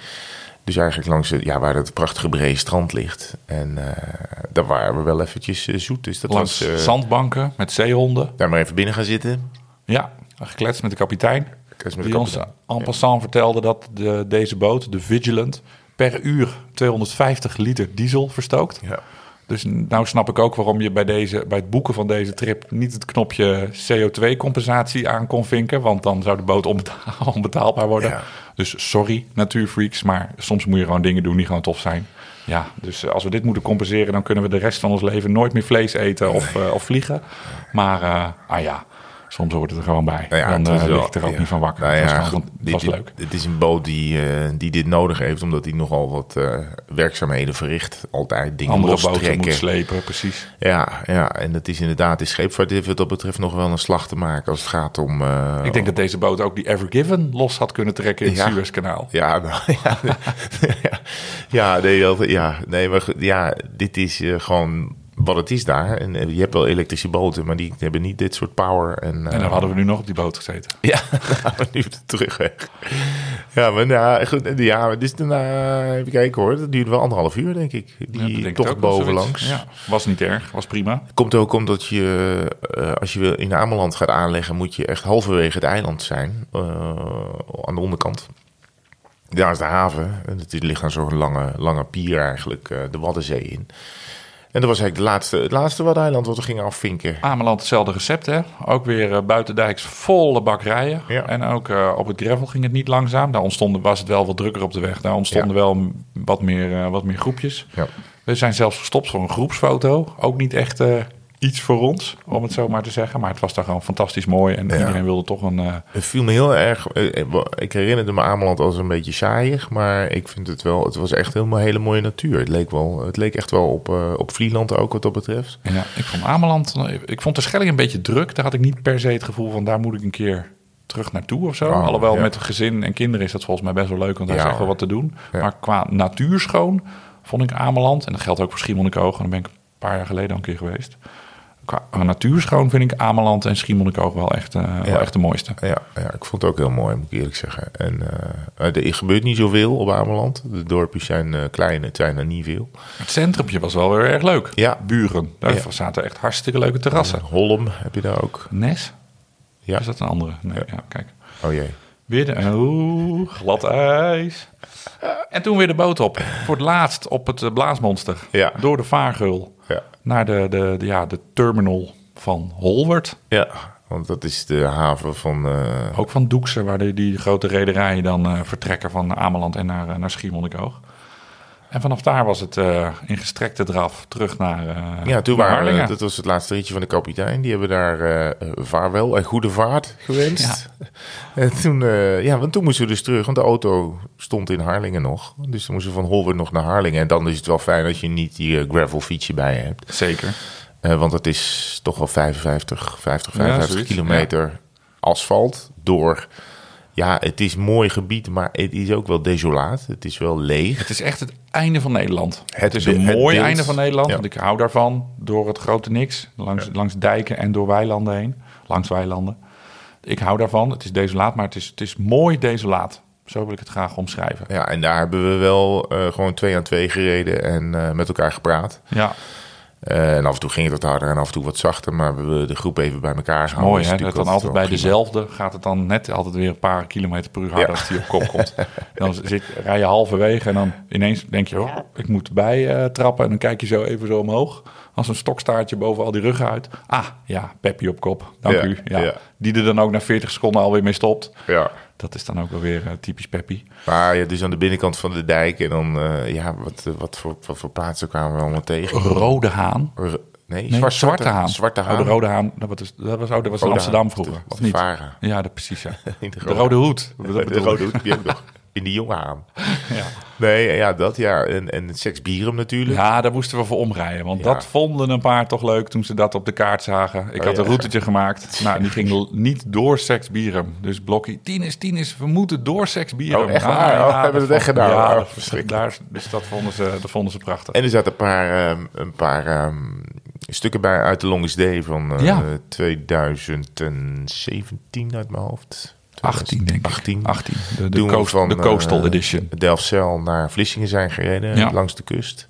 Dus eigenlijk langs de, ja, waar het prachtige brede strand ligt. En eh, daar waren we wel eventjes zoet. Dus dat Langs was... zandbanken met zeehonden. daar maar even binnen gaan zitten. Ja, gekletst met de kapitein. Gekletst met de die ons kapitein. en passant vertelde dat de, deze boot, de Vigilant, per uur 250 liter diesel verstookt. Ja. Dus nou snap ik ook waarom je bij, deze, bij het boeken van deze trip niet het knopje CO2-compensatie aan kon vinken. Want dan zou de boot onbetaal- onbetaalbaar worden. Ja. Dus sorry, natuurfreaks, maar soms moet je gewoon dingen doen die gewoon tof zijn. Ja, dus als we dit moeten compenseren, dan kunnen we de rest van ons leven nooit meer vlees eten of, eh, of vliegen. Maar, eh, ah ja, soms hoort het er gewoon bij. Nou ja, dan het was eh, wel- lig ik er ook ja. niet van wakker. Nou was, ja, gewoon- dit- was dit-. Het is een boot die, eh, die dit nodig heeft, omdat hij nogal wat eh, werkzaamheden verricht. Altijd dingen Andere boten moet slepen, precies. Ja, ja, en dat is inderdaad, de scheepvaart heeft wat dat betreft nog wel een slag te maken als het gaat om... Ik denk dat deze boot ook die Ever Given los had kunnen trekken in het. Suezkanaal. Ja, nou, ja, ja, ja, nee, dat- ja, nee, maar ja, dit is gewoon wat het is daar. En eh, je hebt wel elektrische boten, maar die hebben niet dit soort power. En, En dan hadden we nu nog op die boot gezeten. Ja, nu terug weg. Ja, maar nou, goed, ja, dus daarna, even kijken hoor, dat duurde wel anderhalf uur denk ik. Die tocht wel zoiets. bovenlangs. Ja, was niet erg, was prima. Komt ook omdat je, eh, als je in Ameland gaat aanleggen, moet je echt halverwege het eiland zijn, eh, aan de onderkant. Daar is de haven. En het ligt aan zo'n lange, lange pier eigenlijk, eh, de Waddenzee in. En dat was eigenlijk de laatste, het laatste Waddeneiland wat we gingen afvinken. Ameland hetzelfde recept, hè? Ook weer uh, buitendijks volle bakkerijen. Ja. En ook uh, op het gravel ging het niet langzaam. Daar ontstonden, was het wel wat drukker op de weg. Daar ontstonden Ja. wel wat meer, uh, wat meer groepjes. Ja. We zijn zelfs gestopt voor een groepsfoto. Ook niet echt iets voor ons, om het zo maar te zeggen. Maar het was daar gewoon fantastisch mooi. En Ja. iedereen wilde toch een... Uh, Het viel me heel erg. eh, Ik herinnerde me Ameland als een beetje saaiig, maar ik vind het wel. Het was echt helemaal hele mooie natuur. Het leek wel. Het leek echt wel op, uh, op Vlieland ook wat dat betreft. Ja, ik vond Ameland. Ik vond de Schelling een beetje druk. Daar had ik niet per se het gevoel van daar moet ik een keer terug naartoe of zo. Oh, Alhoewel ja. met gezin en kinderen is dat volgens mij best wel leuk, want daar Ja, is echt wel wat te doen. Maar qua natuurschoon vond ik Ameland, en dat geldt ook voor Schiermonnikoog, en daar ben ik een paar jaar geleden al een keer geweest. Qua natuurschoon vind ik Ameland en Schiermonnikoog wel echt, uh, Ja. wel echt de mooiste. Ja, ja, ik vond het ook heel mooi, moet ik eerlijk zeggen. En uh, er gebeurt niet zoveel op Ameland. De dorpjes zijn uh, klein, het zijn er niet veel. Het centrumpje was wel weer erg leuk. Ja. Buren, daar Ja. zaten echt hartstikke leuke terrassen. Holm heb je daar ook. Nes? Ja. Is dat een andere? Nee, ja, kijk. Oh jee. Weer de, oeh, glad ijs. En toen weer de boot op. Voor het laatst op het eh, Blaasmonster. Ja. Door de Vaargul. Naar de, de, de, ja, de terminal van Holwert. Ja, want dat is de haven van... Uh... Ook van Doekse, waar die, die grote rederijen dan uh, vertrekken van Ameland en naar, uh, naar Schiermonnikoog. En vanaf daar was het uh, in gestrekte draf terug naar uh, Ja, toen naar waren dat was het laatste ritje van de kapitein. Die hebben daar uh, vaarwel en goede vaart gewenst. Ja. En toen, ja, want toen moesten we dus terug, want de auto stond in Harlingen nog. Dus dan moesten we van Holwert nog naar Harlingen. En dan is het wel fijn dat je niet die gravel fietsje bij je hebt. Zeker. Want het is toch wel 55, 50, 55 ja, kilometer ja. asfalt door... Ja, het is mooi gebied, maar het is ook wel desolaat. Het is wel leeg. Het is echt het einde van Nederland. Het, Het is een het mooi beeld. einde van Nederland. Ja. Want ik hou daarvan. Door het grote niks. Langs, Ja. langs dijken en door weilanden heen. Langs weilanden. Ik hou daarvan. Het is desolaat, maar het is, het is mooi desolaat. Zo wil ik het graag omschrijven. Ja, en daar hebben we wel uh, gewoon twee aan twee gereden en uh, met elkaar gepraat. Ja, Uh, en af en toe ging het wat harder en af en toe wat zachter, maar we hebben de groep even bij elkaar gehouden. mooi is hè. Dat dan altijd bij prima. dezelfde gaat het dan net altijd weer een paar kilometer per uur harder Ja. als die op kop komt. dan zit, rij je halverwege en dan ineens denk je, oh, ik moet bij uh, trappen. En dan kijk je zo even zo omhoog. Als een stokstaartje boven al die ruggen uit. Ah, ja, Peppy op kop. Dank Ja, u. Ja. ja. Die er dan ook na 40 seconden alweer mee stopt. Ja. Dat is dan ook wel weer uh, typisch Peppy. Maar ja, dus aan de binnenkant van de dijk en dan, uh, ja, wat, wat, voor, wat voor plaatsen kwamen we allemaal tegen? Rode Haan. R- nee, Nee, zwart, Zwarte Haan. Zwarte Haan. Oh, de Rode Haan. Dat was, dat was, oh, dat was in Rode Amsterdam Haan. vroeger. De- Of niet? Vara. Ja, de, precies. Ja. De De Rode Hoed. Dat de rode hoed, die heb ik nog. In die jonge haan. Ja. Nee, ja, dat ja. En, en het seksbieren natuurlijk. Ja, daar moesten we voor omrijden. Want Ja. dat vonden een paar toch leuk toen ze dat op de kaart zagen. Ik Oh, had ja. een routetje gemaakt. Nou, die ging niet door Seksbieren. Dus Blokkie, Tienes, Tienes, we moeten door Seksbieren. Oh, echt waar? Oh, hebben we het echt gedaan? Ja, Oh, dat- verschrikkelijk. daar, dus dat vonden, ze, dat vonden ze prachtig. En er zaten een paar, ehm, een paar ehm, stukken bij uit de Longest Day van eh, Ja. 2017 uit mijn hoofd. 18, denk ik. 18. 18. De, de, coast, van, de Coastal eh, Edition. Delfzijl naar Vlissingen zijn gereden Ja. langs de kust.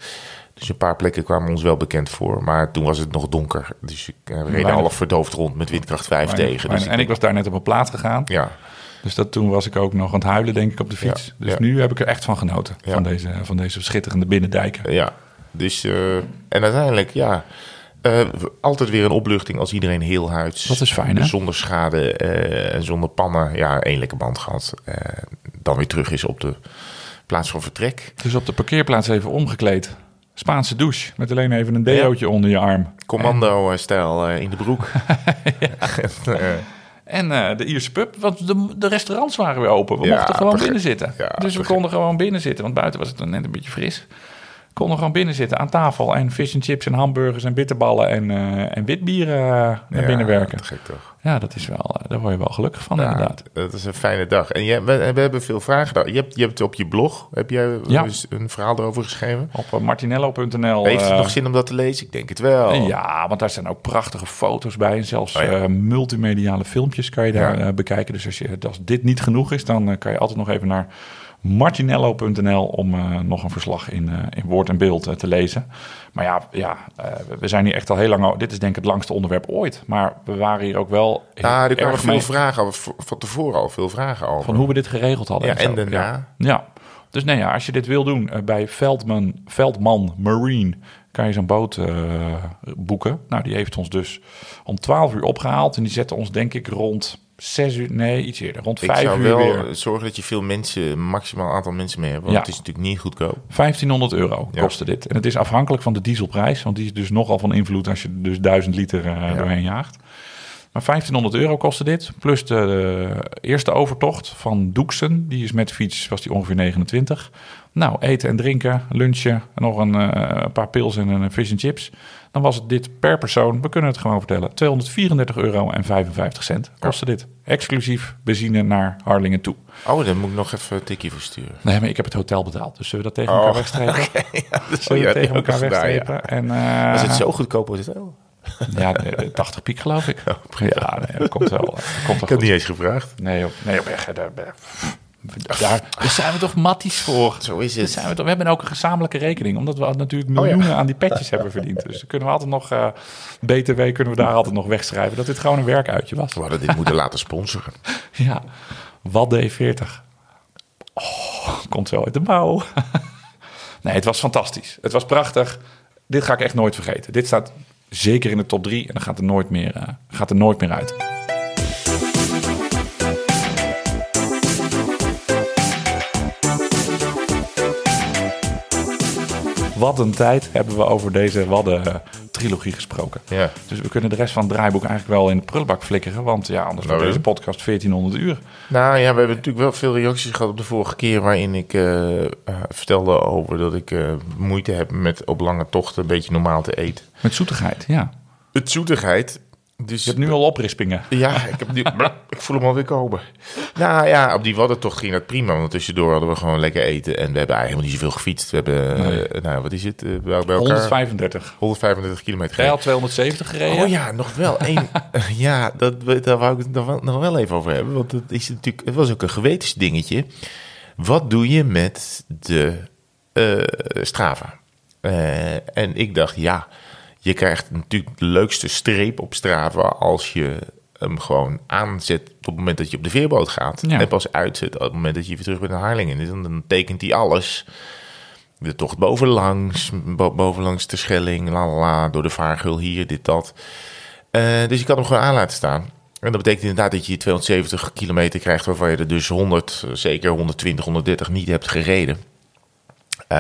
Dus een paar plekken kwamen ons wel bekend voor. Maar toen was het nog donker. Dus ik eh, reed Weinig- half verdoofd rond met windkracht 5 Weinig- tegen. weinig- Dus en ik was daar net op een plaats gegaan. Ja, Dus dat, toen was ik ook nog aan het huilen, denk ik, op de fiets. Ja, Dus ja. nu heb ik er echt van genoten. Ja. Van, deze, van deze schitterende binnendijken. ja. Dus, eh, en uiteindelijk, ja... eh, altijd weer een opluchting als iedereen heel huids. Dat is fijn, hè? Zonder schade eh, en zonder pannen. Ja, één lekker band gehad. eh, dan weer terug is op de plaats van vertrek. Dus op de parkeerplaats even omgekleed. Spaanse douche. Met alleen even een deootje onder je arm. Commando-stijl in de broek. En, de Ierse pub. Want de, de restaurants waren weer open. We Ja, mochten gewoon binnen zitten. Ja, dus we konden gewoon binnen zitten. Want buiten was het dan net een beetje fris. Konden gewoon binnen zitten aan tafel. En fish and chips en hamburgers en bitterballen en, eh en witbieren eh, naar ja, binnen werken. gek toch? Ja, dat is wel, eh, daar word je wel gelukkig van Ja, inderdaad. dat is een fijne dag. En jij, we, we hebben veel vragen gedaan. Je hebt, je hebt op je blog heb jij Ja. een verhaal erover geschreven. Op martinello.nl. Heeft het nog zin om dat te lezen? Ik denk het wel. Ja, want daar zijn ook prachtige foto's bij. En zelfs Oh multimediale filmpjes kan je daar bekijken. Dus als, je, als dit niet genoeg is, dan kan je altijd nog even naar martinello.nl om eh, nog een verslag in, eh, in woord en beeld eh, te lezen. Maar ja, ja eh, we zijn hier echt al heel lang... Dit is denk ik het langste onderwerp ooit. Maar we waren hier ook wel heel Ja, er kwamen erg veel mee vragen over, van tevoren al veel vragen over. van hoe we dit geregeld hadden. Ja, en zo. daarna. Ja. ja. Dus nee, ja, als je dit wil doen bij Veldman, Veldman Marine kan je zo'n boot eh, boeken. Nou, die heeft ons dus om 12 uur opgehaald. En die zette ons denk ik rond 6 uur, nee, iets eerder. Rond Ik 5 zou uur wel weer. zorgen dat je veel mensen, maximaal aantal mensen mee hebt. Want Ja. het is natuurlijk niet goedkoop. 1500 euro Ja. kostte dit. En het is afhankelijk van de dieselprijs. Want die is dus nogal van invloed als je dus 1000 liter eh, doorheen jaagt. Maar 1500 euro kostte dit. Plus de, de eerste overtocht van Doeksen. Die is met fiets, was die ongeveer 29. Nou, eten en drinken, lunchen. En nog een, eh, een paar pils en een fish and chips. Dan was het dit per persoon, we kunnen het gewoon vertellen, 234 euro en 55 cent kostte dit. Exclusief benzine naar Harlingen toe. Oh, daar moet ik nog even een tikje voor sturen. Nee, maar ik heb het hotel betaald. Dus zullen we dat tegen Oh, elkaar wegstrepen? Dat Zullen we ja, tegen elkaar gedaan, ja. wegstrepen? En, eh, Was het zo goedkoop als het wel? Ja, de- 80 piek geloof ik. ja, nee, dat komt wel. Dat komt wel Ik heb niet eens gevraagd. Nee, op, nee, op. Daar, zijn we toch matties voor. Zo is het. Zijn we, toch, we hebben ook een gezamenlijke rekening, omdat we natuurlijk miljoenen aan die petjes hebben verdiend. Dus dan kunnen we altijd nog, eh, BTW kunnen we daar altijd nog wegschrijven, dat dit gewoon een werkuitje was. We hadden dit moeten laten sponsoren. Ja, wat D40. Oh, komt zo uit de mouw. nee, het was fantastisch. Het was prachtig. Dit ga ik echt nooit vergeten. Dit staat zeker in de top 3 en dan gaat er nooit meer, eh, gaat er nooit meer uit. Wat een tijd hebben we over deze Wadden-trilogie gesproken. Ja. Dus we kunnen de rest van het draaiboek eigenlijk wel in de prullenbak flikkeren. Want ja, anders wordt Nou, deze ja. podcast 1400 uur. Nou ja, we hebben natuurlijk wel veel reacties gehad op de vorige keer... waarin ik eh, eh, vertelde over dat ik eh, moeite heb met op lange tochten... een beetje normaal te eten. Met zoetigheid, ja. Het zoetigheid. Dus Je hebt nu al oprispingen. Ja, ik, heb nu, ik voel hem alweer komen. Nou ja, op die waddentocht ging dat prima. Want tussendoor hadden we gewoon lekker eten. En we hebben eigenlijk helemaal niet zoveel gefietst. We hebben, Nee. eh, nou wat is het, eh, bij elkaar? 135. 135 kilometer Jij gereden. had 270 gereden. Oh ja, nog wel één. ja, dat, daar wou ik het nog wel, nog wel even over hebben. Want het, is natuurlijk, het was ook een gewetensdingetje. Wat doe je met de eh, Strava? En ik dacht, ja, je krijgt natuurlijk de leukste streep op Strava als je hem gewoon aanzet op het moment dat je op de veerboot gaat. Ja. En pas uitzet op het moment dat je weer terug bent naar Harlingen. Dus dan, dan tekent hij alles. De tocht bovenlangs, bo- bovenlangs de Schelling, la la door de Vaargul hier, dit, dat. Eh, dus ik had hem gewoon aan laten staan. En dat betekent inderdaad dat je 270 kilometer krijgt, waarvan je er dus 100, eh, zeker 120, 130 niet hebt gereden. Eh,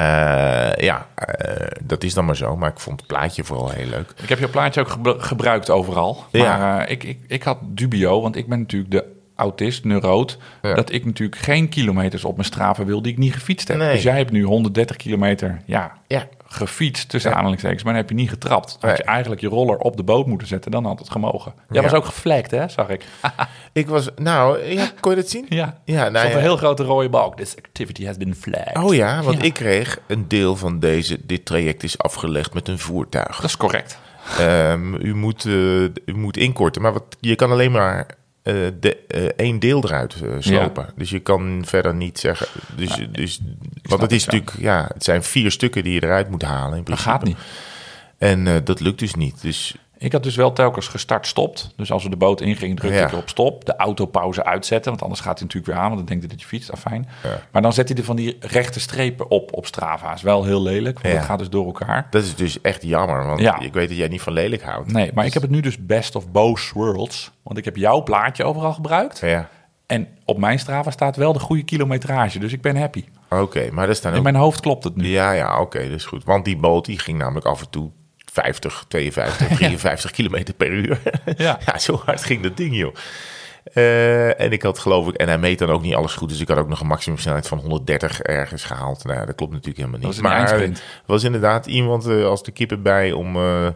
ja, eh, dat is dan maar zo. Maar ik vond het plaatje vooral heel leuk. Ik heb je plaatje ook gebru- gebruikt overal. Maar Ja. eh, ik, ik, ik had dubio, want ik ben natuurlijk de autist, neuroot... Ja. dat ik natuurlijk geen kilometers op mijn straven wil die ik niet gefietst heb. Nee. Dus jij hebt nu 130 kilometer ja, Ja, gefietst, tussen Ja. aanhalingstekens... maar dan heb je niet getrapt. Had je eigenlijk je roller op de boot moeten zetten, dan had het gemogen. Jij Ja. was ook geflekt, hè, zag ik. ik was, nou, ja, kon je dat zien? ja, Ja, nou een heel grote rode balk. This activity has been flagged. Oh ja, want ik kreeg een deel van deze, dit traject is afgelegd met een voertuig. Dat is correct. Ehm, u, moet, eh, u moet inkorten, maar wat, je kan alleen maar de, eh, één deel eruit eh, slopen. Dus je kan verder niet zeggen. Dus, dus, want het is natuurlijk, ja, het zijn vier stukken die je eruit moet halen. In Dat principe. gaat niet. En eh, dat lukt dus niet. Dus Ik had dus wel telkens gestart-stopt. Dus als we de boot ingingen, drukte Ja. ik op stop. De autopauze uitzetten, want anders gaat hij natuurlijk weer aan. Want dan denkt hij dat je fietst, afijn. Ja. Maar dan zet hij er van die rechte strepen op op Strava. Is wel heel lelijk, want Ja. dat gaat dus door elkaar. dat is dus echt jammer. Want ik weet dat jij niet van lelijk houdt. Nee, maar ik heb het nu dus best of both worlds. Want ik heb jouw plaatje overal gebruikt. Ja, En op mijn Strava staat wel de goede kilometrage. Dus ik ben happy. oké. maar staan In ook... mijn hoofd klopt het nu. Ja, ja, oké, dat is goed. Want die boot die ging namelijk af en toe 50, 52, 53 kilometer per uur. Ja. ja, zo hard ging dat ding, joh. Eh, en ik had geloof ik, en hij meet dan ook niet alles goed, dus ik had ook nog een maximumsnelheid van 130 ergens gehaald. Nou, dat klopt natuurlijk helemaal niet. Was maar er was inderdaad iemand eh, als de kippen bij om, eh,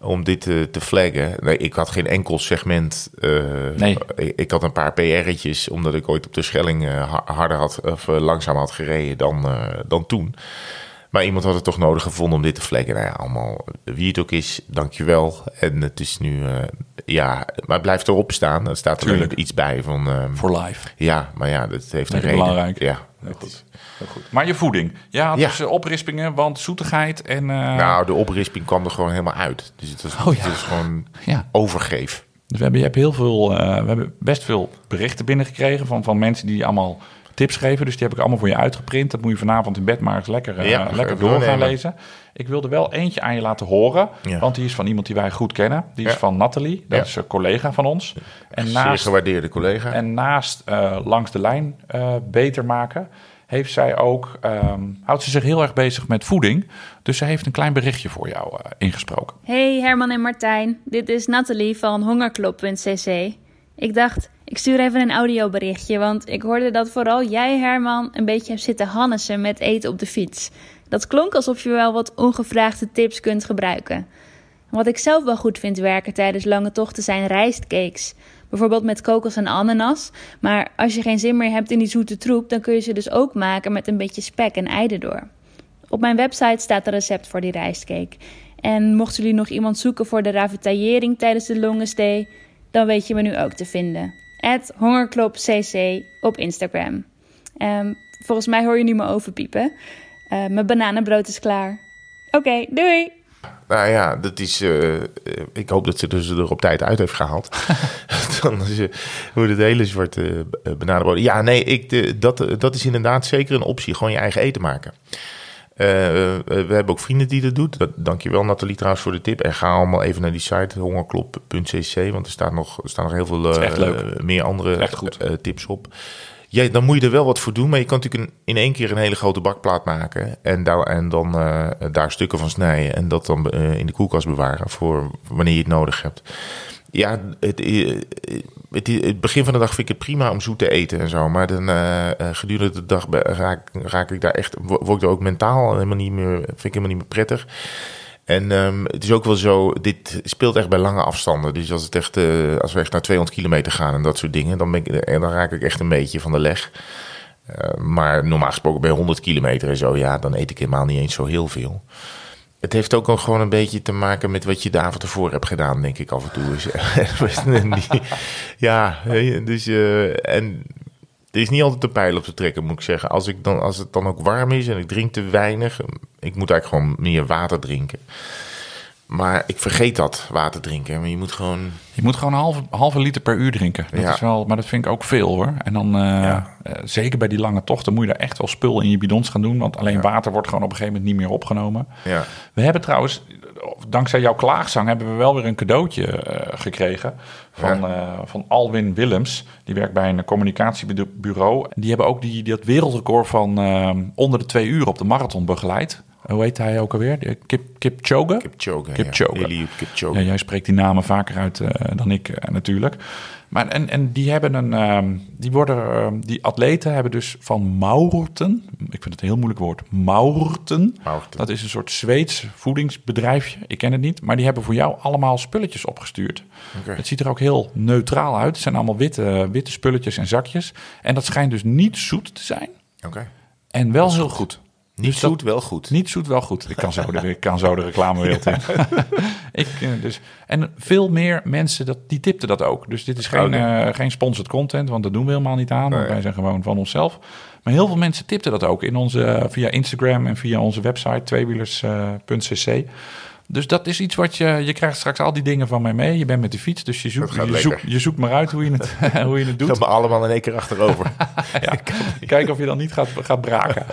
om dit te flaggen. Nee, ik had geen enkel segment. Nee. ik, ik had een paar PR'tjes, omdat ik ooit op de Schelling ha- harder had, of langzamer had gereden dan, dan toen. Maar iemand had het toch nodig gevonden om dit te vlekken. Nou ja, allemaal wie het ook is, dankjewel. En het is nu, eh, ja, maar het blijft erop staan. Er staat er Tuurlijk. iets bij van, eh, For life. ja, maar ja, dat heeft een Dat reden. belangrijk. Ja, Heel goed. is- Heel goed. Maar je voeding. Ja, Ja. dus eh, oprispingen, want zoetigheid en... eh, Nou, de oprisping kwam er gewoon helemaal uit. Dus het, was, Oh ja. het is gewoon ja. overgeef. Dus we hebben, je hebt heel veel, we hebben best veel berichten binnengekregen van, van mensen die allemaal tips geven. Dus die heb ik allemaal voor je uitgeprint. Dat moet je vanavond in bed maar eens lekker, eh, Ja, lekker door gaan lezen. Ik wilde wel eentje aan je laten horen. Ja. Want die is van iemand die wij goed kennen. Die is Ja. van Nathalie. Dat Ja. is een collega van ons. En Zeer naast, gewaardeerde collega. en naast eh, langs de lijn eh, beter maken... heeft zij ook, ehm, houdt ze zich heel erg bezig met voeding. Dus ze heeft een klein berichtje voor jou eh, ingesproken. Hey Herman en Martijn, dit is Nathalie van hongerklop.cc. Ik dacht, ik stuur even een audioberichtje, want ik hoorde dat vooral jij Herman een beetje hebt zitten hannesen met eten op de fiets. Dat klonk alsof je wel wat ongevraagde tips kunt gebruiken. Wat ik zelf wel goed vind werken tijdens lange tochten zijn rijstcakes. Bijvoorbeeld met kokos en ananas. Maar als je geen zin meer hebt in die zoete troep, dan kun je ze dus ook maken met een beetje spek en ei erdoor. Op mijn website staat een recept voor die rijstcake. En mochten jullie nog iemand zoeken voor de ravitaillering tijdens de longe stay, dan weet je me nu ook te vinden. Hongerklopcc op Instagram. Ehm, volgens mij hoor je nu me overpiepen. Eh, mijn bananenbrood is klaar. Oké, doei! Nou ja, dat is. eh, eh, ik hoop dat ze dus er op tijd uit heeft gehaald. Dan is, eh, wordt het hele zwarte bananenbrood. Ja, nee, ik, de, dat, dat is inderdaad zeker een optie. Gewoon je eigen eten maken. Eh, eh, we hebben ook vrienden die dat doen. Dat, dankjewel Nathalie trouwens voor de tip. En ga allemaal even naar die site hongerklop.cc. Want er staan nog, er staan nog heel veel eh, meer andere tips op. Ja, dan moet je er wel wat voor doen. Maar je kan natuurlijk een, in één keer een hele grote bakplaat maken. En, daar, en dan daar stukken van snijden. En dat dan in de koelkast bewaren voor wanneer je het nodig hebt. Ja, het, eh, het, het begin van de dag vind ik het prima om zoet te eten en zo. Maar dan eh, eh, gedurende de dag raak, raak ik daar echt, wo- word ik er ook mentaal helemaal niet meer, vind ik helemaal niet meer prettig. En ehm, het is ook wel zo, dit speelt echt bij lange afstanden. Dus als, het echt, eh, als we echt naar 200 kilometer gaan en dat soort dingen, dan, ben ik, dan raak ik echt een beetje van de leg. Eh, maar normaal gesproken bij 100 kilometer en zo, ja, dan eet ik helemaal niet eens zo heel veel. Het heeft ook gewoon een beetje te maken met wat je de avond ervoor hebt gedaan, denk ik af en toe. Dus, ja, dus eh, en er is niet altijd een pijl op te trekken, moet ik zeggen. Als, ik dan, als het dan ook warm is en ik drink te weinig, ik moet eigenlijk gewoon meer water drinken. Maar ik vergeet dat, water drinken. Maar je moet gewoon... Je moet gewoon een halve, halve liter per uur drinken. Dat Ja. is wel, maar dat vind ik ook veel hoor. En dan, eh, Ja. eh, zeker bij die lange tochten, moet je daar echt wel spul in je bidons gaan doen. Want alleen Ja. water wordt gewoon op een gegeven moment niet meer opgenomen. Ja, We hebben trouwens, dankzij jouw klaagzang, hebben we wel weer een cadeautje eh, gekregen. Van, van Alwin Willems. Die werkt bij een communicatiebureau. Die hebben ook die, dat wereldrecord van onder de twee uur op de marathon begeleid. Hoe heet hij ook alweer? De Kip, Kipchoge? Kipchoge. Kipchoge. Ja. Eliud Kipchoge. Ja, jij spreekt die namen vaker uit eh, dan ik eh, natuurlijk. Maar en, en die hebben een, ehm, die worden, ehm, die atleten hebben dus van Maurten, ik vind het een heel moeilijk woord, Maurten. Maurten. Dat is een soort Zweeds voedingsbedrijfje. Ik ken het niet, maar die hebben voor jou allemaal spulletjes opgestuurd. Het ziet er ook heel neutraal uit. Het zijn allemaal witte, witte spulletjes en zakjes. En dat schijnt dus niet zoet te zijn Oké. en wel heel goed. Niet Dus dat- zoet, wel goed. Niet zoet, wel goed. Ik kan zo de, ik kan zo de reclamewereld in. ik, eh, dus, en veel meer mensen dat, die tipten dat ook. Dus dit is geen, Oké. eh, geen sponsored content, want dat doen we helemaal niet aan. Nee. wij zijn gewoon van onszelf. Maar heel veel mensen tipten dat ook in onze, via Instagram en via onze website tweewielers.cc. Dus dat is iets wat je... Je krijgt straks al die dingen van mij mee. Je bent met de fiets, dus je zoekt, Dat je zoekt, je zoekt maar uit hoe je het, hoe je het doet. Gaan we allemaal in één keer achterover. Ja, kijken of je dan niet gaat, gaat braken.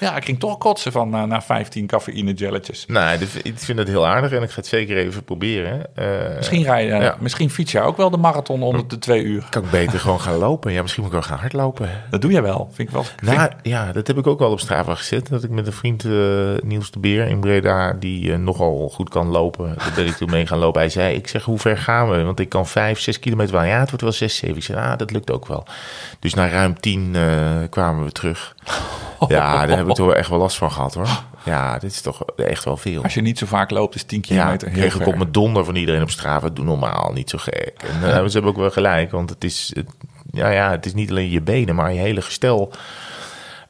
ja, ik ging toch kotsen van na, na 15 cafeïne jelletjes. nou, dit- ik vind het heel aardig en ik ga het zeker even proberen. Eh, Misschien, je, eh, Ja. misschien fiets je ook wel de marathon onder de twee uur. Kan ik beter gewoon gaan lopen? Ja, misschien moet ik wel gaan hardlopen. Dat doe je wel. Vind ik wel. vind- Nou, ja, dat heb ik ook wel op Strava gezet. Dat ik met een vriend, eh, Niels de Beer in Breda, die eh, nogal goed kan lopen. Daar ben ik toen mee gaan lopen. Hij zei, ik zeg, hoe ver gaan we? Want ik kan vijf, zes kilometer wel. Ja, het wordt wel zes, zeven. Ik zei, ah, dat lukt ook wel. Dus na ruim tien eh, kwamen we terug. Ja, daar heb ik toch echt wel last van gehad, hoor. Ja, dit is toch echt wel veel. Als je niet zo vaak loopt, is 10 Ja, kilometer heel kreeg ik op mijn donder van iedereen op Strava. Doe normaal, niet zo gek. En eh, ze hebben ook wel gelijk, want het is, het, ja, ja, het is niet alleen je benen, maar je hele gestel.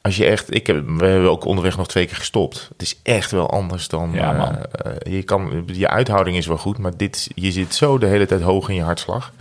Als je echt, ik heb, we hebben ook onderweg nog twee keer gestopt. Het is echt wel anders dan. Ja, eh, man. eh, je, kan, je uithouding is wel goed, maar dit, je zit zo de hele tijd hoog in je hartslag.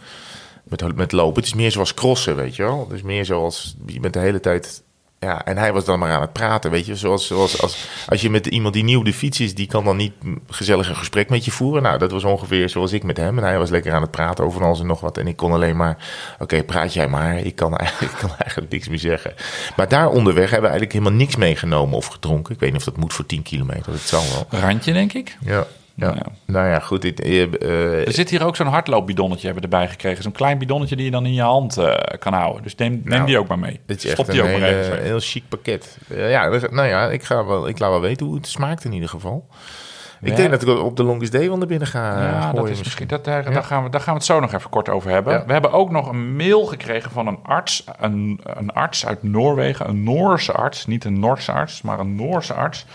Met, met lopen. Het is meer zoals crossen, weet je wel. Het is meer zoals, je bent de hele tijd Ja, en hij was dan maar aan het praten, weet je. Zoals, zoals als, als je met iemand die nieuw de fiets is, die kan dan niet gezellig een gesprek met je voeren. Nou, dat was ongeveer zoals ik met hem. En hij was lekker aan het praten over alles en nog wat. En ik kon alleen maar, oké, praat jij maar. Ik kan, eigenlijk, ik kan eigenlijk niks meer zeggen. Maar daar onderweg hebben we eigenlijk helemaal niks meegenomen of gedronken. Ik weet niet of dat moet voor 10 kilometer, dat zal wel. Randje, denk ik. Ja. Ja. Ja. Nou ja, goed. Eh, eh, Er zit hier ook zo'n hardloopbidonnetje hebben erbij gekregen. Zo'n klein bidonnetje die je dan in je hand eh, kan houden. Dus neem, neem Nou, die ook maar mee. Dit is Stop echt die een ook maar hele- heel chic pakket. Ja, dus- nou ja, ik, ga wel, ik laat wel weten hoe het smaakt in ieder geval. Ik Ja. denk dat ik op de Longest Day naar binnen ga Ja, gooien dat is misschien. Dat, daar, Ja. daar, gaan we, daar gaan we het zo nog even kort over hebben. We hebben ook nog een mail gekregen van een arts. Een, een arts uit Noorwegen. Een Noorse arts. Niet een Noorse arts, maar een Noorse arts.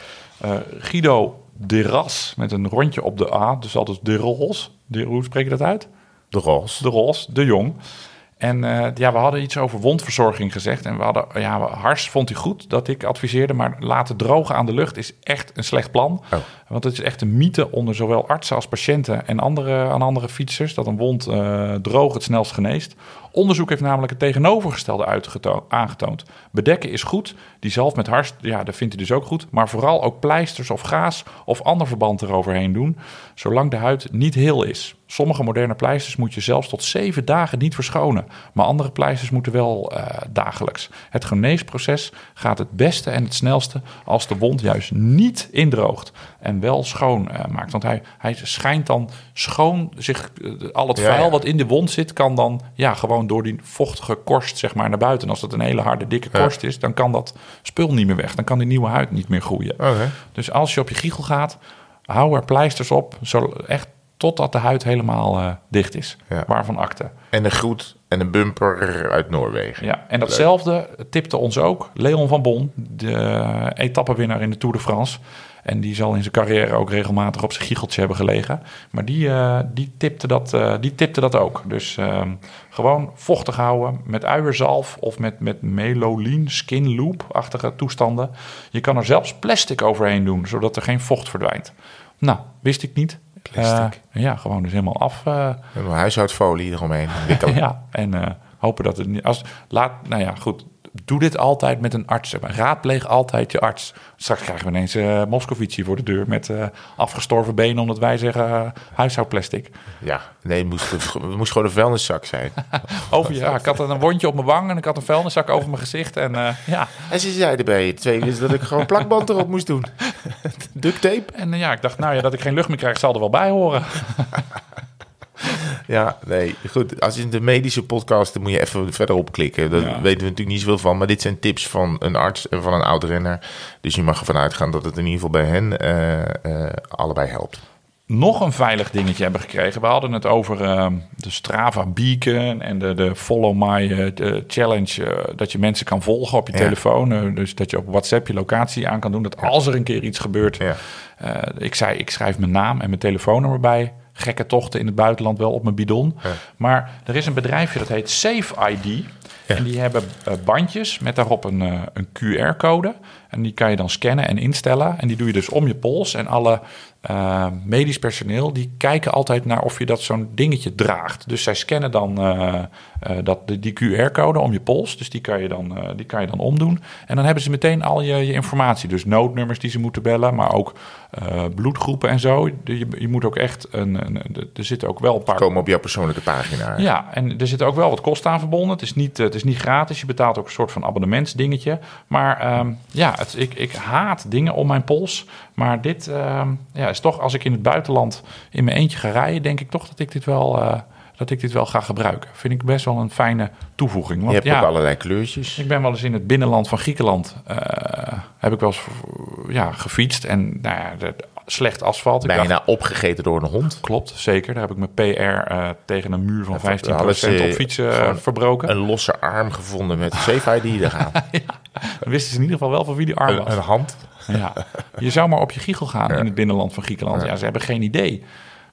Guido de Ras. Met een rondje op de A. Dus altijd de Rols. De, hoe spreek je dat uit? De Ros. De Ros, de Jong. En eh, ja, we hadden iets over wondverzorging gezegd. En we hadden, ja, Hars vond hij goed dat ik adviseerde. Maar laten drogen aan de lucht is echt een slecht plan. Oh. Want het is echt een mythe onder zowel artsen als patiënten en andere, aan andere fietsers. Dat een wond eh, droog het snelst geneest. Onderzoek heeft namelijk het tegenovergestelde aangetoond. Bedekken is goed. Die zalf met hars, ja, dat vindt hij dus ook goed. Maar vooral ook pleisters of gaas of ander verband eroverheen doen. Zolang de huid niet heel is. Sommige moderne pleisters moet je zelfs tot zeven dagen niet verschonen. Maar andere pleisters moeten wel eh, dagelijks. Het geneesproces gaat het beste en het snelste als de wond juist niet indroogt. En wel schoon eh, maakt. Want hij, hij schijnt dan schoon zich. eh, al het Ja, vuil ja. wat in de wond zit, kan dan ja, gewoon door die vochtige korst zeg maar, naar buiten. En als dat een hele harde, dikke Ja. korst is, dan kan dat spul niet meer weg. Dan kan die nieuwe huid niet meer groeien. Dus als je op je giegel gaat, hou er pleisters op. Zo, echt totdat de huid helemaal eh, dicht is. Ja. Waarvan akte. En een groet en een bumper uit Noorwegen. Ja, en datzelfde tipte ons ook Leon van Bon, de eh, etappenwinnaar in de Tour de France. En die zal in zijn carrière ook regelmatig op zijn giegeltje hebben gelegen. Maar die, eh, die, tipte, dat, die tipte dat ook. Dus ehm, gewoon vochtig houden met uierzalf of met, met meloline, skin loop-achtige toestanden. Je kan er zelfs plastic overheen doen, zodat er geen vocht verdwijnt. Nou, wist ik niet. Plastic. Eh, ja, gewoon dus helemaal af. een huishoudfolie eromheen. Wikkelen. ja, en eh, hopen dat het niet. Als, laat, nou ja, goed. Doe dit altijd met een arts. Raadpleeg altijd je arts. Straks krijgen we ineens eh Moscovici voor de deur met eh, afgestorven benen, omdat wij zeggen eh, huishoudplastic. Ja, nee, het moest, het moest gewoon een vuilniszak zijn. Over ja, ik had een wondje op mijn wang en ik had een vuilniszak over mijn gezicht. En ja, En ze zeiden bij het tweede is dat ik gewoon plakband erop moest doen. Duct tape. en ja, ik dacht, nou ja, dat ik geen lucht meer krijg, zal er wel bij horen. Ja, nee, goed. Als in de medische podcast, dan moet je even verder opklikken. Daar Ja. weten we natuurlijk niet zoveel van. Maar dit zijn tips van een arts en van een oud-renner. Dus je mag ervan uitgaan dat het in ieder geval bij hen eh, eh, allebei helpt. nog een veilig dingetje hebben gekregen. We hadden het over eh, de Strava Beacon en de, de Follow My Challenge. dat je mensen kan volgen op je Ja. telefoon. dus dat je op WhatsApp je locatie aan kan doen. Dat als er een keer iets gebeurt. Ja. ik zei, ik schrijf mijn naam en mijn telefoonnummer bij. Gekke tochten in het buitenland wel op mijn bidon. Ja. Maar er is een bedrijfje dat heet Safe ID. Ja. En die hebben eh, bandjes met daarop een, eh, een QR-code. En die kan je dan scannen en instellen. En die doe je dus om je pols. En alle eh, medisch personeel die kijken altijd naar of je dat zo'n dingetje draagt. Dus zij scannen dan dat, die, QR-code om je pols. Dus die kan, je dan, eh, die kan je dan omdoen. En dan hebben ze meteen al je, je informatie. Dus noodnummers die ze moeten bellen, maar ook eh, bloedgroepen en zo. Je, je moet ook echt een, een, er zitten ook wel een paar Komen op jouw persoonlijke pagina. ja, en er zitten ook wel wat kosten aan verbonden. Het is niet, eh, het is niet gratis. Je betaalt ook een soort van abonnementsdingetje. Maar ehm, ja, het, ik, ik haat dingen om mijn pols. Maar dit ehm, ja, is toch, als ik in het buitenland in mijn eentje ga rijden, denk ik toch dat ik dit wel, eh, dat ik dit wel ga gebruiken. Vind ik best wel een fijne toevoeging. Je Want hebt ja, ook allerlei kleurtjes. ik ben wel eens in het binnenland van Griekenland. eh, heb ik wel eens ja, gefietst. En nou ja, slecht asfalt. Ik dacht, Bijna opgegeten door een hond. Klopt, zeker. Daar heb ik mijn PR eh, tegen een muur van 15% hadden ze op fietsen eh, verbroken. Een losse arm gevonden met Safe ID eraan. Dan wisten ze in ieder geval wel van wie die arm was. een hand. Ja. Je zou maar op je giegel gaan in het binnenland van Griekenland. Ja. ze hebben geen idee.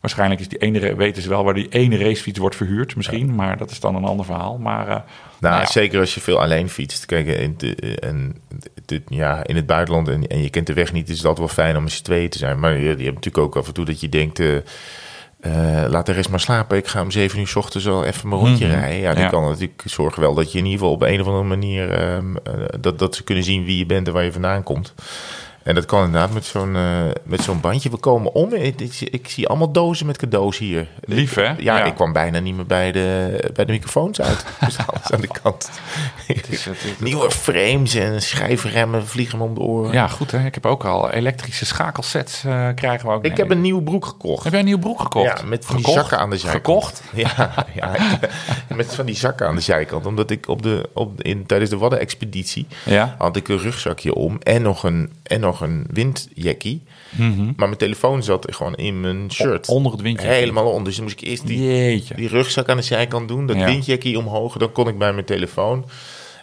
Waarschijnlijk is die ene, weten ze wel waar die ene racefiets wordt verhuurd misschien. Maar dat is dan een ander verhaal. Maar eh, Nou, nou ja. zeker als je veel alleen fietst. Kijk, in, de, en, de- ja, in het buitenland en, en je kent de weg niet, is dat wel fijn om z'n tweeën te zijn. Maar je, je hebt natuurlijk ook af en toe dat je denkt, eh, eh, laat de rest maar slapen. Ik ga om zeven uur 's ochtends wel even mijn rondje Mhm. rijden. Ja, die Ja. kan natuurlijk zorgen wel dat je in ieder geval op een of andere manier... ehm, eh, dat, dat ze kunnen zien wie je bent en waar je vandaan komt. En dat kan inderdaad met zo'n eh, met zo'n bandje. We komen om. Ik, ik, ik zie allemaal dozen met cadeaus hier. Lief, hè? Ja, Ja. ik kwam bijna niet meer bij de, bij de microfoons uit. Dus alles aan de kant. is- het is- Nieuwe frames en schijfremmen vliegen me om de oren. Ja, goed hè. Ik heb ook al elektrische schakelsets eh, krijgen we ook. Ik heb een nieuwe broek gekocht. Heb jij een nieuw broek gekocht? Ja, met van die zakken aan de zijkant. Gekocht? Ja, ja met van die zakken aan de zijkant. Omdat ik op de, op, in, tijdens de Wadden-expeditie Ja. had ik een rugzakje om en nog een, en nog een windjackie. Maar mijn telefoon zat gewoon in mijn shirt. Mhm. Onder het windjackie. Helemaal onder. Dus dan moest ik eerst die, Jeetje. die rugzak aan de zijkant doen. Dat Ja. windjackie omhoog. Dan kon ik bij mijn telefoon.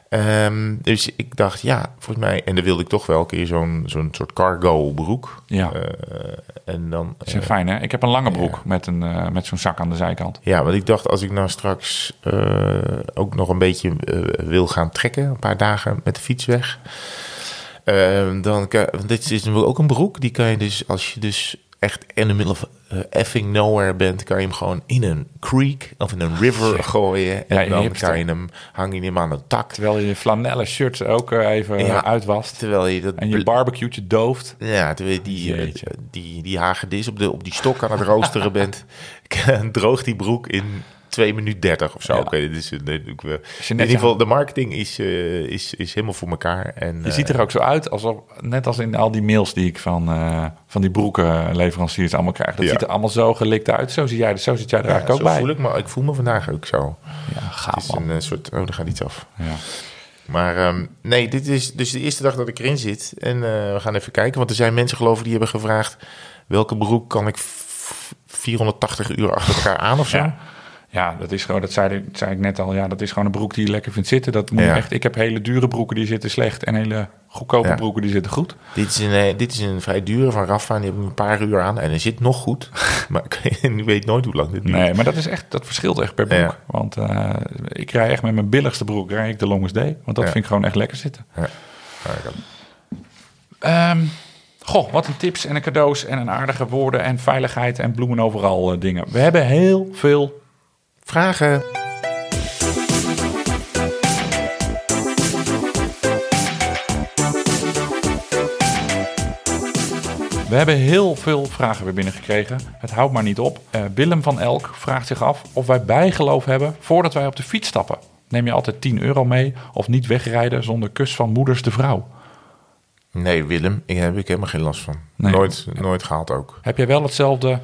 Ehm, dus ik dacht, ja, volgens mij... En dan wilde ik toch wel een keer zo'n zo'n soort cargo broek. Ja. Eh, en dan... Dat is fijn hè. Ik heb een lange broek met, een, eh, met zo'n zak aan de zijkant. Ja, want ik dacht als ik nou straks eh, ook nog een beetje eh, wil gaan trekken, een paar dagen met de fiets weg. Eh, dan kan, want dit is ook een broek, die kan je dus als je dus echt in de middle of eh, effing nowhere bent, kan je hem gewoon in een creek of in een river gooien. En Ja, dan kan je hem, hang je hem aan een tak. Terwijl je je flanellen shirt ook eh, even Ja. uitwast. Terwijl je dat... En je barbecue'tje dooft. Ja, terwijl je die, eh, Jeetje. die, die hagedis op, de, op die stok aan het roosteren bent, droogt die broek in 2 minuten 30 of zo. Ja. Het, dus, eh, ik, je in ieder geval, de marketing is, eh, is, is helemaal voor elkaar. En, Je ziet er ook zo uit alsof, net als in al die mails die ik van, eh, van die broekenleveranciers allemaal krijg. Dat Ja. ziet er allemaal zo gelikt uit. Zo, zie jij, zo zit jij er eigenlijk ook bij. voel ik me. Ik voel me vandaag ook zo. Ja, Het gaaf is man. een eh, soort... Oh, er gaat iets af. Ja. Maar ehm, nee, dit is dus de eerste dag dat ik erin zit. En eh, we gaan even kijken. Want er zijn mensen geloof ik die hebben gevraagd... welke broek kan ik f- 480 uur achter elkaar aan of zo? Ja. Ja, dat is gewoon, dat zei, ik- zei ik net al. Ja, dat is gewoon een broek die je lekker vindt zitten. Dat moet Ja. echt. Ik heb hele dure broeken die zitten slecht en hele goedkope Ja. broeken die zitten goed. Dit, is een, eh, dit is een vrij dure van Rafa. Die heb ik een paar uur aan. En hij zit nog goed. maar ik weet nooit hoe lang dit duurt. Nee, maar dat is echt, dat verschilt echt per broek. Ja. Want eh, ik rij echt met mijn billigste broek, rij ik de longest day. Want dat vind ik gewoon echt lekker zitten. Ehm, goh, wat een tips en een cadeaus en een aardige woorden en veiligheid en bloemen overal eh, dingen. We hebben heel veel Vragen? We hebben heel veel vragen weer binnengekregen. Het houdt maar niet op. Eh, Willem van Elk vraagt zich af of wij bijgeloof hebben voordat wij op de fiets stappen. Neem je altijd 10 euro mee of niet wegrijden zonder kus van moeders de vrouw? Nee, Willem. Ik heb ik helemaal geen last van. Nee. Nooit, nooit gehaald ook. Heb jij wel hetzelfde,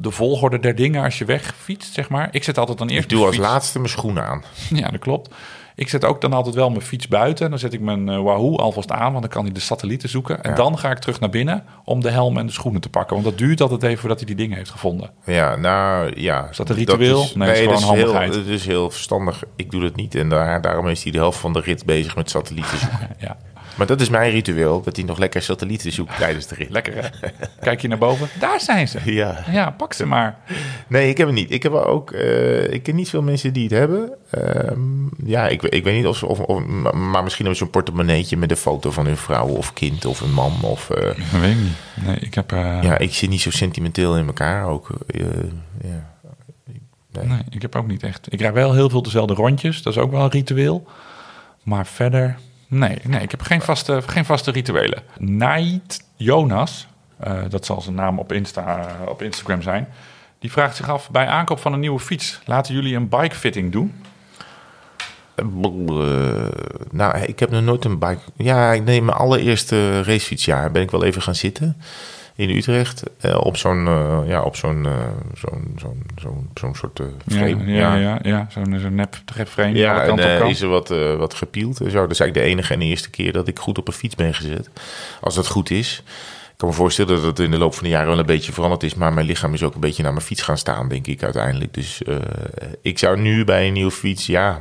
de volgorde der dingen als je wegfietst, zeg maar? Ik zet altijd dan eerst Ik doe als fiets- laatste mijn schoenen aan. Ja, dat klopt. Ik zet ook dan altijd wel mijn fiets buiten. Dan zet ik mijn eh, Wahoo alvast aan, want dan kan hij de satellieten zoeken. En Ja. dan ga ik terug naar binnen om de helm en de schoenen te pakken. Want dat duurt altijd even voordat hij die dingen heeft gevonden. Ja, nou ja. Is dat een ritueel? Nee, is dat handigheid. Heel, het is heel verstandig. Ik doe dat niet. En daar, daarom is hij de helft van de rit bezig met satellieten zoeken. Ja, maar dat is mijn ritueel. Dat hij nog lekker satellieten zoekt tijdens de rit. lekker hè? Kijk je naar boven? Daar zijn ze. Ja. Ja, pak ze maar. Nee, ik heb het niet. Ik heb ook. eh, ik ken niet veel mensen die het hebben. Ehm, ja, ik, ik weet niet of ze. Of, of, maar misschien hebben ze een portemonneetje met een foto van hun vrouw of kind of een man. Of, eh, Dat weet ik niet. Nee, ik heb... eh, ja, ik zit niet zo sentimenteel in elkaar ook. Nee. Nee, ik heb ook niet echt. Ik rijd wel heel veel dezelfde rondjes. Dat is ook wel een ritueel. Maar verder, nee, nee ik heb geen vaste, geen vaste rituelen. Night Jonas, eh, dat zal zijn naam op, Insta, op Instagram zijn. Die vraagt zich af, bij aankoop van een nieuwe fiets... laten jullie een bikefitting doen? Eh, nou, ik heb nog nooit een bike. Ja, ik neem mijn allereerste racefietsjaar. Ben ik wel even gaan zitten in Utrecht. eh, op zo'n eh, ja, op zo'n eh, zo'n zo'n zo'n zo'n soort frame. Ja, ja, ja, ja, zo'n zo'n nep frame. Ja, en is er wat, wat gepield en zo. Dat is eigenlijk de enige en de eerste keer dat ik goed op een fiets ben gezet. Als dat goed is. Ik kan me voorstellen dat het in de loop van de jaren wel een beetje veranderd is. Maar mijn lichaam is ook een beetje naar mijn fiets gaan staan, denk ik uiteindelijk. Dus ik zou nu bij een nieuwe fiets, ja,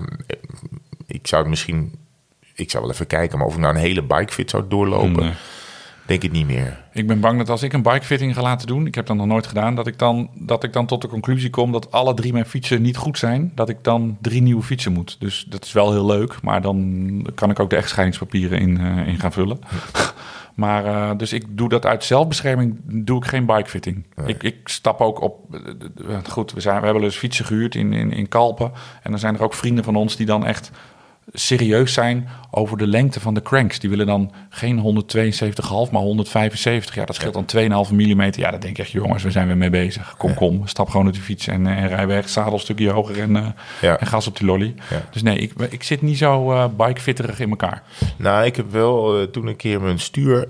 ik zou het misschien... Ik zou wel even kijken, maar of ik nou een hele bikefit zou doorlopen... Nee. Ik denk ik niet meer. Ik ben bang dat als ik een bikefitting ga laten doen, ik heb dat nog nooit gedaan, dat ik, dan, dat ik dan tot de conclusie kom dat alle drie mijn fietsen niet goed zijn. Dat ik dan drie nieuwe fietsen moet. Dus dat is wel heel leuk, maar dan kan ik ook de echtscheidingspapieren in, eh, in gaan vullen. Maar uh, dus ik doe dat uit zelfbescherming, doe ik geen bikefitting. Nee. Ik, ik stap ook op. Uh, goed, we, zijn, we hebben dus fietsen gehuurd in, in, in Kalpen. En dan zijn er ook vrienden van ons die dan echt serieus zijn over de lengte van de cranks. Die willen dan geen 172,5, maar 175. Ja, dat scheelt dan 2,5 mm. Ja, dat denk ik echt, jongens, we zijn weer mee bezig. Kom, kom, stap gewoon op die fiets en, en rij weg. Zadel een stukje hoger en, uh, ja. en gas op die lolly. Ja. Dus nee, ik, ik zit niet zo uh, bikefitterig in elkaar. Nou, ik heb wel uh, toen een keer mijn stuur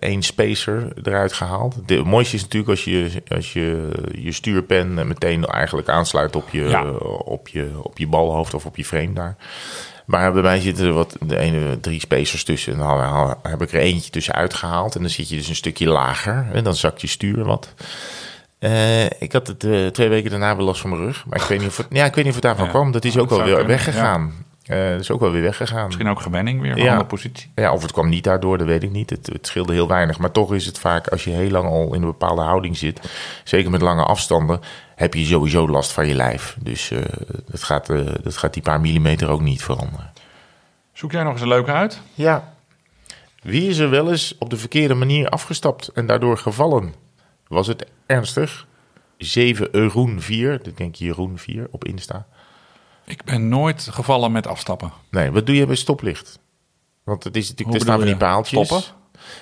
één spacer eruit gehaald. Het mooiste is natuurlijk als je als je, je stuurpen meteen eigenlijk aansluit op je, op, je, op je balhoofd of op je frame daar. Maar bij mij zitten er wat, de ene drie spacers tussen. En dan heb ik er eentje tussen uitgehaald. En dan zit je dus een stukje lager. En dan zakt je stuur wat. Uh, ik had het uh, twee weken daarna weer last van mijn rug. Maar ik weet niet of het, ja, ik weet niet of het daarvan ja, kwam. Dat is ook wel weer kunnen. weggegaan. Ja. Uh, dat is ook wel weer weggegaan. Misschien ook gewenning weer, een ja. andere positie. Ja, of het kwam niet daardoor, dat weet ik niet. Het, het scheelde heel weinig. Maar toch is het vaak, als je heel lang al in een bepaalde houding zit... zeker met lange afstanden, heb je sowieso last van je lijf. Dus uh, dat, gaat, uh, dat gaat die paar millimeter ook niet veranderen. Zoek jij nog eens een leuke uit? Ja. Wie is er wel eens op de verkeerde manier afgestapt en daardoor gevallen? Was het ernstig? 7 Jeroen 4, dat denk je Jeroen 4 op Insta. Ik ben nooit gevallen met afstappen. Nee, wat doe je bij stoplicht? Want het is natuurlijk, er staan van die paaltjes. Stoppen?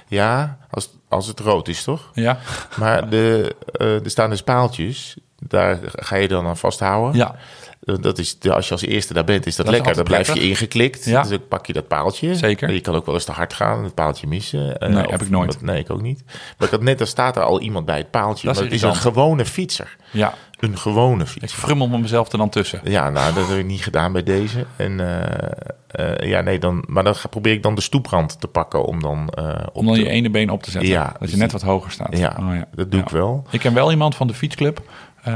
Ja, als, als het rood is, toch? Ja. Maar de, uh, er staan dus paaltjes, daar ga je dan aan vasthouden. Ja. Dat is, als je als eerste daar bent, is dat, dat lekker. Dan blijf je ingeklikt. Ja. Dus dan pak je dat paaltje. Zeker. Je kan ook wel eens te hard gaan en het paaltje missen. Nee, uh, heb ik nooit. Wat, nee, ik ook niet. Maar ik had net, daar staat er al iemand bij het paaltje. Dat is maar het is een gewone fietser. Ja. Een gewone fietser. Ik frummel me mezelf er dan tussen. Ja, nou, dat heb ik niet gedaan bij deze. En uh, uh, ja, nee, dan, maar dan probeer ik dan de stoeprand te pakken om dan... Uh, om dan te... je ene been op te zetten. Ja. Dat je net wat hoger staat. Ja, oh, ja. dat doe ja. ik wel. Ik ken wel iemand van de fietsclub.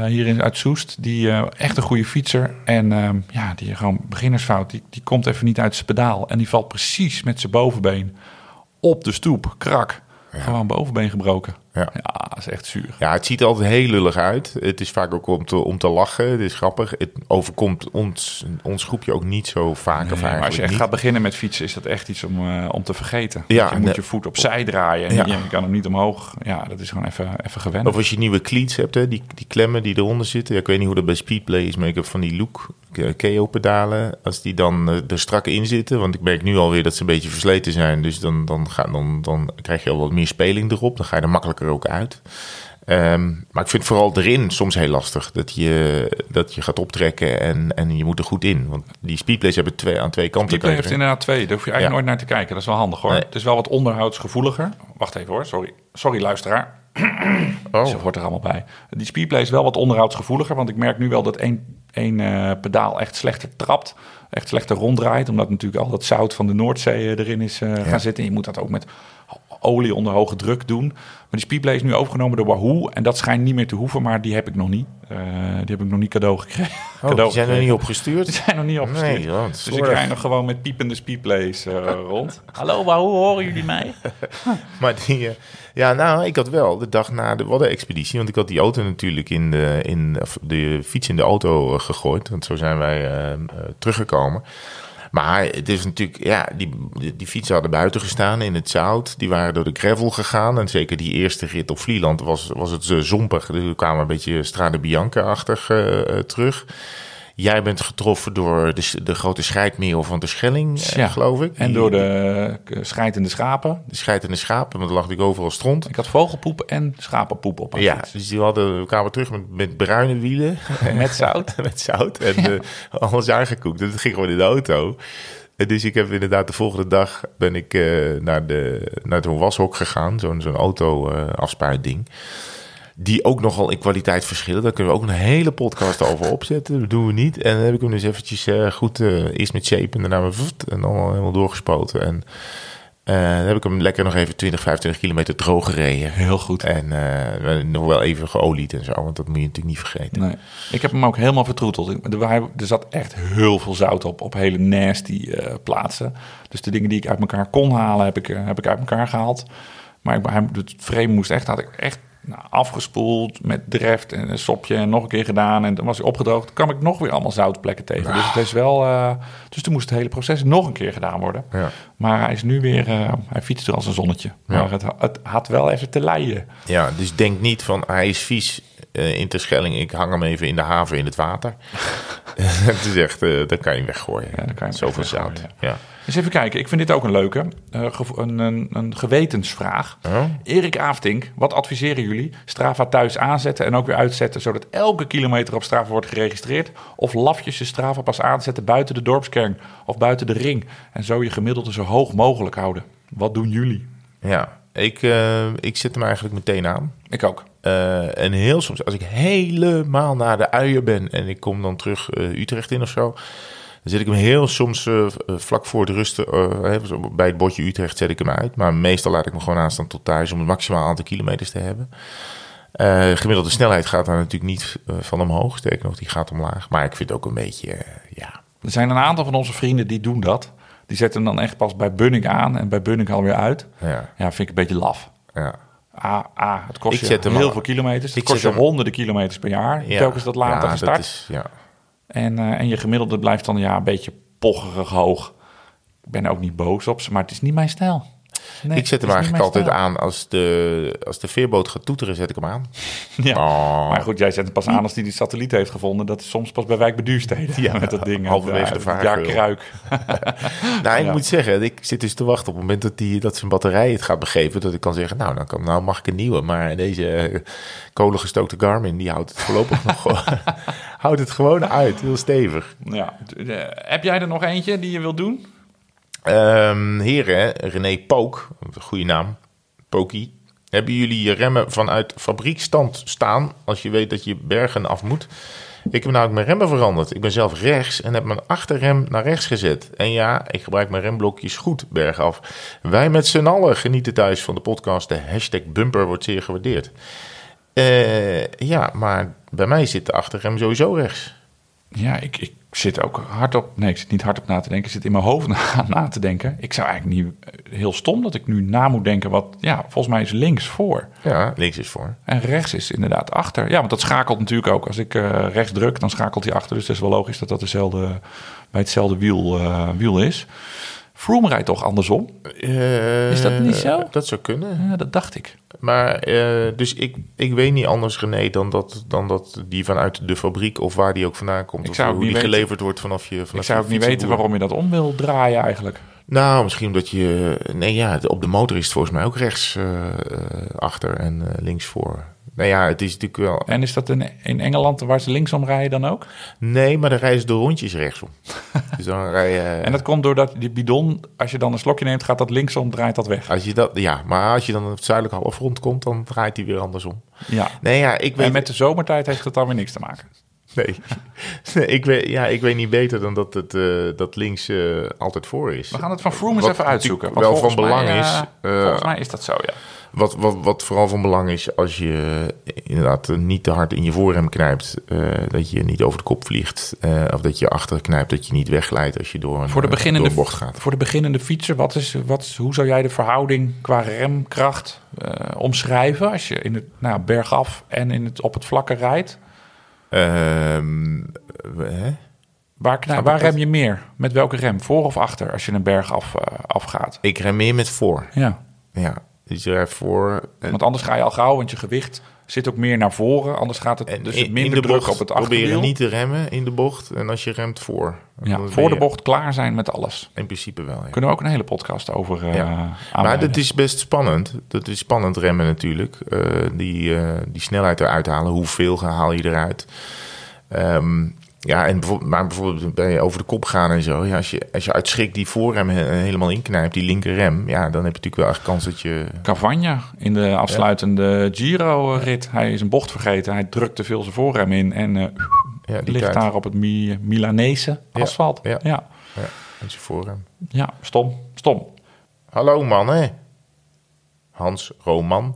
Hier in, uit Soest, die echt een goede fietser. En uh, ja, die gewoon beginnersfout, die, die komt even niet uit zijn pedaal. En die valt precies met zijn bovenbeen op de stoep, krak. Gewoon bovenbeen gebroken. Ja. ja, dat is echt zuur. Ja, het ziet er altijd heel lullig uit. Het is vaak ook om te, om te lachen. Het is grappig. Het overkomt ons, ons groepje ook niet zo vaak. Nee, of maar als je echt niet. gaat beginnen met fietsen, is dat echt iets om, uh, om te vergeten. Ja, je moet je voet opzij draaien en Ja. je, je kan hem niet omhoog. Ja, dat is gewoon even, even gewend. Of als je nieuwe cleats hebt, hè, die, die klemmen die eronder zitten. Ja, ik weet niet hoe dat bij Speedplay is, maar ik heb van die Look KO-pedalen. Als die dan uh, er strak in zitten, want ik merk nu alweer dat ze een beetje versleten zijn. Dus dan, dan, ga, dan, dan krijg je al wat meer speling erop. Dan ga je er makkelijker ook uit. Um, maar ik vind vooral erin soms heel lastig. Dat je, dat je gaat optrekken en, en je moet er goed in. Want die speedplays hebben twee, aan twee kanten. Speedplay heeft inderdaad twee. Daar hoef je eigenlijk Ja. nooit naar te kijken. Dat is wel handig hoor. Nee. Het is wel wat onderhoudsgevoeliger. Wacht even hoor, sorry. Sorry luisteraar. Oh. Ze hoort er allemaal bij. Die speedplay is wel wat onderhoudsgevoeliger. Want ik merk nu wel dat één, één uh, pedaal echt slechter trapt. Echt slechter ronddraait. Omdat natuurlijk al dat zout van de Noordzee uh, erin is uh, gaan zitten. En je moet dat ook met olie onder hoge druk doen. Maar die Speedplay is nu overgenomen door Wahoo. En dat schijnt niet meer te hoeven, maar die heb ik nog niet. Uh, die heb ik nog niet cadeau gekregen. Oh, cadeau die zijn er niet opgestuurd? Die zijn nog niet opgestuurd. Nee, dus ik rij nog gewoon met piepende Speedplays uh, rond. Hallo Wahoo, horen jullie mij? Maar die, uh, ja, nou, ik had wel de dag na de Wadden-expeditie, want ik had die auto natuurlijk in de, in, of de fiets in de auto uh, gegooid, want zo zijn wij uh, teruggekomen. Maar het is natuurlijk, ja, die, die, fietsen hadden buiten gestaan in het zout. Die waren door de gravel gegaan. En zeker die eerste rit op Vlieland was, was het uh, zompig. Er kwamen een beetje Strade Bianca-achtig uh, terug. Jij bent getroffen door de, de grote scheidmeeuw van de Schelling, ja, geloof ik. En door de scheidende schapen. De scheidende schapen, want er lag ik overal stront. Ik had vogelpoep en schapenpoep op Ja, fiets. dus die hadden, we kwamen terug met, met bruine wielen. met zout. met zout en ja. uh, alles aangekoekt. Dat ging gewoon in de auto. Dus ik heb inderdaad de volgende dag ben ik uh, naar, de, naar zo'n washok gegaan. Zo'n zo'n auto uh, afspuitding die ook nogal in kwaliteit verschillen. Daar kunnen we ook een hele podcast over opzetten. Dat doen we niet. En dan heb ik hem dus eventjes uh, goed uh, eerst met shape en daarna met voet en dan helemaal doorgespoten. En Eh, dan heb ik hem lekker nog even 20, 25 kilometer droog gereden. Heel goed. En eh, nog wel even geolied en zo, want dat moet je natuurlijk niet vergeten. Nee. Ik heb hem ook helemaal vertroeteld. Er, er zat echt heel veel zout op, op hele nasty eh, plaatsen. Dus de dingen die ik uit elkaar kon halen, heb ik, eh, heb ik uit elkaar gehaald. Maar ik, het frame moest echt, had ik echt nou, afgespoeld met dreft en een sopje en nog een keer gedaan. En dan was hij opgedroogd. Dan kwam ik nog weer allemaal zoutplekken tegen. Dus het is wel, eh, dus toen moest het hele proces nog een keer gedaan worden. Ja. Maar hij is nu weer, eh, hij fietst er als een zonnetje. Maar het, het had wel even te lijden. Ja, dus denk niet van hij is vies eh, in Terschelling. Ik hang hem even in de haven in het water. het is echt, dat kan je weggooien. Ja, dan kan je Zoveel zout. Ja. Eens even kijken, ik vind dit ook een leuke. eh, een, een, een gewetensvraag. Oh. Erik Aftink, wat adviseren jullie? Strava thuis aanzetten en ook weer uitzetten... zodat elke kilometer op Strava wordt geregistreerd? Of lafjes je Strava pas aanzetten buiten de dorpskern of buiten de ring... en zo je gemiddelde zo hoog mogelijk houden? Wat doen jullie? Ja, ik, eh, ik zet hem eigenlijk meteen aan. Ik ook. Eh, en heel soms, als ik helemaal naar de uier ben en ik kom dan terug eh, Utrecht in of zo, dan zet ik hem heel soms eh, vlak voor het rusten, eh, bij het bordje Utrecht zet ik hem uit. Maar meestal laat ik hem gewoon aanstaan tot thuis om het maximaal aantal kilometers te hebben. Eh, gemiddelde snelheid gaat daar natuurlijk niet eh, van omhoog, sterker nog, die gaat omlaag. Maar ik vind het ook een beetje, eh, ja, Er zijn een aantal van onze vrienden die doen dat. Die zetten hem dan echt pas bij Bunning aan en bij Bunning alweer uit. ja, Ja, vind ik een beetje laf. ja. A, A het kost Ik je zet hem heel al- veel kilometers. Het ik kost je honderden kilometers per jaar. ja. Telkens dat later ja, gestart. Dat is, ja. En, eh, en je gemiddelde blijft dan ja, een beetje pocherig hoog. Ik ben ook niet boos op ze, maar het is niet mijn stijl. Nee, ik zet hem eigenlijk altijd aan als de, als de veerboot gaat toeteren, zet ik hem aan. Ja. Oh. Maar goed, jij zet hem pas aan als die die satelliet heeft gevonden. Dat is soms pas bij Wijk bij Duurstede. Ja, met dat ding. halverwege de Ja, vaargeul. kruik. Nou, ik Ja. moet zeggen, ik zit dus te wachten op het moment dat, die, dat zijn batterij het gaat begeven. Dat ik kan zeggen, nou, dan kan, nou mag ik een nieuwe. Maar deze eh, kolengestookte Garmin, die houdt het voorlopig nog houdt het gewoon uit. Heel stevig. Ja. Eh, Heb jij er nog eentje die je wil doen? Ehm heren, René Pook, een goede naam, Poki. Hebben jullie je remmen vanuit fabriekstand staan als je weet dat je bergen af moet? Ik heb namelijk mijn remmen veranderd. Ik ben zelf rechts en heb mijn achterrem naar rechts gezet. En ja, ik gebruik mijn remblokjes goed bergaf. Wij met z'n allen genieten thuis van de podcast. De hashtag bumper wordt zeer gewaardeerd. Eh, ja, maar bij mij zit de achterrem sowieso rechts. Ja, ik, ik zit ook hardop. Nee, ik zit niet hardop na te denken. Ik zit in mijn hoofd na, na te denken. Ik zou eigenlijk niet. eh, Heel stom dat ik nu na moet denken. Wat. Ja, volgens mij is links voor. Ja, links is voor. En rechts is inderdaad achter. Ja, want dat schakelt natuurlijk ook. Als ik eh, rechts druk, dan schakelt hij achter. Dus het is wel logisch dat dat dezelfde, bij hetzelfde wiel, eh, wiel is. Froome rijdt toch andersom? Eh, Is dat niet zo? Dat zou kunnen. Ja, dat dacht ik. Maar eh, dus ik, ik weet niet anders, René, dan dat, dan dat die vanuit de fabriek of waar die ook vandaan komt. Ik of zou hoe die niet weten- geleverd wordt vanaf je. Vanaf Ik zou ook niet weten waarom je dat om wil draaien eigenlijk. Nou, misschien omdat je. Nee, ja, op de motor is het volgens mij ook rechts eh, achter en links voor. Nou ja, het is natuurlijk wel. En is dat in, in Engeland waar ze linksom rijden dan ook? Nee, maar dan rijden ze de rondjes rechtsom. dus dan rij je. En dat komt doordat die bidon, als je dan een slokje neemt, gaat dat linksom, draait dat weg. Als je dat, ja, maar als je dan op het zuidelijke halfrond komt, dan draait hij weer andersom. Ja. Nee, ja, ik weet. En met de zomertijd heeft het dan weer niks te maken. Nee, nee ik, weet, ja, ik weet niet beter dan dat het eh, dat links eh, altijd voor is. We gaan het van Froome eens Wat even uitzoeken. natuurlijk wel van belang mij, is, eh, eh, volgens mij is dat zo, ja. Wat, wat, wat vooral van belang is als je inderdaad niet te hard in je voorrem knijpt, eh, dat je niet over de kop vliegt, eh, of dat je achter knijpt, dat je niet wegglijdt als je door een, Voor de, eh, beginnende, door bocht gaat. voor de beginnende fietser, wat is, wat hoe zou jij de verhouding qua remkracht omschrijven als je in het nou, bergaf en in het, op het vlakke rijdt? Ehm, hè? Waar, waar rem je meer? Met welke rem? Voor of achter als je een berg af, afgaat? Ik rem meer met voor. Ja, Ja, dus je rijdt voor. En, want anders ga je al gauw, want je gewicht zit ook meer naar voren. Anders gaat het en dus in, minder de druk bocht op het proberen achterwiel. niet te remmen in de bocht. En als je remt voor. ja, voor de bocht klaar zijn met alles. In principe wel, ja. Kunnen we ook een hele podcast over eh Ja. Maar dat is best spannend. Dat is spannend remmen natuurlijk. Eh, die, eh, die snelheid eruit halen. Hoeveel haal je eruit? Ehm, ja, en bijvoorbeeld, maar bijvoorbeeld bij over de kop gaan en zo. Ja, als, je, als je uit schrik die voorrem he- helemaal inknijpt, die linker rem. Ja, dan heb je natuurlijk wel echt kans dat je... Cavagna in de afsluitende Giro-rit. Hij is een bocht vergeten. Hij drukt te veel zijn voorrem in en eh, Ja, die ligt daar op het Mi- Milanese Ja, asfalt. Ja, ja. ja. Ja, met je voorrem. stom, stom. Hallo mannen. Hans Roman.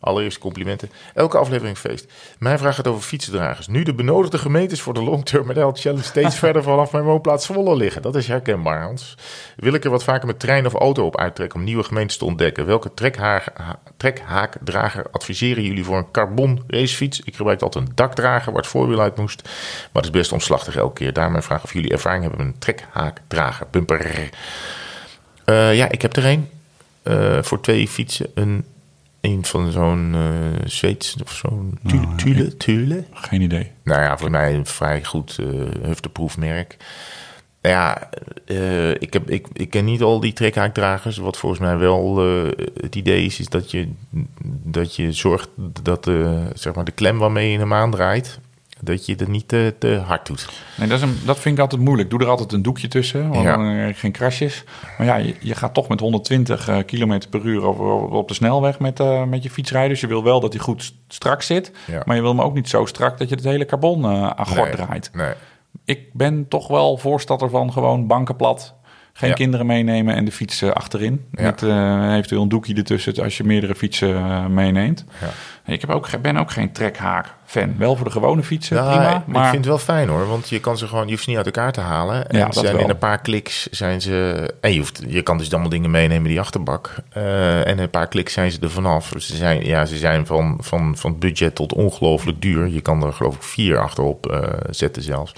Allereerst complimenten. Elke aflevering feest. Mijn vraag gaat over fietsdragers. Nu de benodigde gemeentes voor de Long Term Challenge steeds verder vanaf mijn woonplaats Zwolle liggen. Dat is herkenbaar, Hans. Wil ik er wat vaker met trein of auto op uittrekken om nieuwe gemeentes te ontdekken? Welke trekhaak, trekhaakdrager adviseren jullie voor een carbon racefiets? Ik gebruik altijd een dakdrager waar het voorwiel uit moest. Maar het is best omslachtig elke keer. Daar mijn vraag of jullie ervaring hebben met een trekhaakdrager. Bumper. Uh, ja, ik heb er een. Uh, voor twee fietsen een een van zo'n uh, Zweeds of zo'n Tule, Nou, Tule, Tule. Geen idee. Nou ja, voor mij een vrij goed uh, hufteproefmerk. Ja, uh, ik, heb, ik, ik ken niet al die trekhaakdragers. Wat volgens mij wel uh, het idee is, is dat je, dat je zorgt dat de, zeg maar de klem waarmee je hem aandraait, dat je het niet te, te hard doet. Nee, dat, is een, dat vind ik altijd moeilijk. Doe er altijd een doekje tussen, want Ja. dan er geen crashes. Maar ja, je, je gaat toch met 120 eh, km per uur over, over- op de snelweg met, eh, met je fiets rijden. Dus je wil wel dat hij goed st- strak zit. Ja. Maar je wil hem ook niet zo strak dat je het hele carbon eh aan gort Nee, draait. Nee. Ik ben toch wel voorstander van gewoon banken plat. Geen Ja. kinderen meenemen en de fiets eh, achterin. Ja. Met eh, eventueel een doekje ertussen als je meerdere fietsen eh, meeneemt. Ja. Ik heb ook, ben ook geen trekhaak-fan. Wel voor de gewone fietsen, prima. Ik Maar vind het wel fijn hoor, want je kan ze gewoon, je hoeft ze niet uit elkaar te halen. En Ja, zijn in een paar kliks zijn ze. En je, hoeft, je kan dus allemaal dingen meenemen die achterbak. Eh, en een paar kliks zijn ze er vanaf. Ze zijn, ja, ze zijn van, van, van budget tot ongelooflijk duur. Je kan er geloof ik vier achterop zetten zelfs.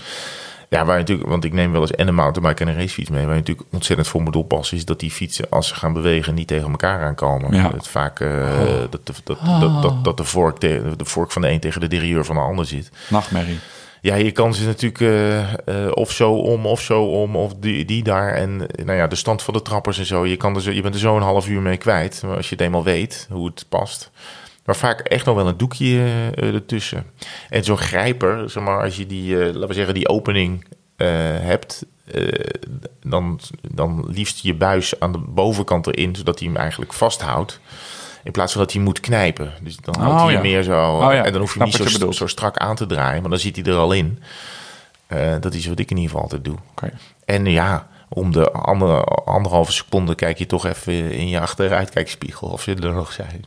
Ja, waar je natuurlijk, want ik neem wel eens en een mountainbike en een racefiets mee. Waar je natuurlijk ontzettend voor moet oppassen, is dat die fietsen, als ze gaan bewegen, niet tegen elkaar aankomen. Ja. Dat vaak eh, dat, dat, dat, dat, dat, dat de, vork te- de vork van de een tegen de derieur van de ander zit. nachtmerrie. Ja, je kan ze natuurlijk eh, eh, of zo om, of zo om, of die, die daar. En nou ja, de stand van de trappers en zo. Je, kan er zo, je bent er zo een half uur mee kwijt. Maar als je het eenmaal weet hoe het past. Maar vaak echt nog wel een doekje eh, ertussen. En zo'n grijper, zeg maar, als je die, eh, laten we zeggen, die opening eh, hebt. dan, dan liefst je buis aan de bovenkant erin, zodat hij hem eigenlijk vasthoudt. In plaats van dat hij moet knijpen. Dus dan houdt Oh, hij ja. meer zo. Oh, ja. En dan hoef je hem niet zo, zo strak aan te draaien. Maar dan zit hij er al in. Dat is wat ik in ieder geval altijd doe. En ja, om de andere, anderhalve seconde kijk je toch even in je achteruitkijkspiegel of ze er nog zijn.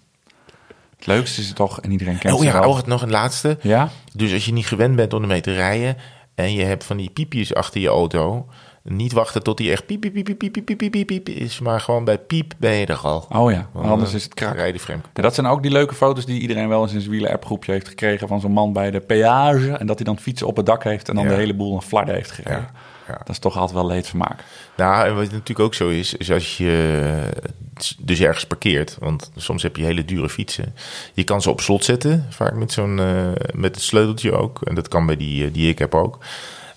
Het leukste is het toch, en iedereen kent oh, ja, wel. Oh, nog een laatste. Ja? Dus als je niet gewend bent om ermee te rijden... en je hebt van die piepjes achter je auto... niet wachten tot die echt piep, piep, piep, piep, piep, piep, piep, piep is... maar gewoon bij piep ben je er al. Oh ja, anders eh, is het krak. Rijden vreemd. Dat zijn ook die leuke foto's die iedereen wel eens in zijn wielen-appgroepje heeft gekregen... van zo'n man bij de peage... en dat hij dan fietsen op het dak heeft... en dan de hele boel een flarden heeft gereden. Ja. Dat is toch altijd wel leedvermaak. Nou, en wat natuurlijk ook zo is, is als je dus ergens parkeert, want soms heb je hele dure fietsen. Je kan ze op slot zetten, vaak met zo'n eh, met het sleuteltje ook. En dat kan bij die, eh, die ik heb ook.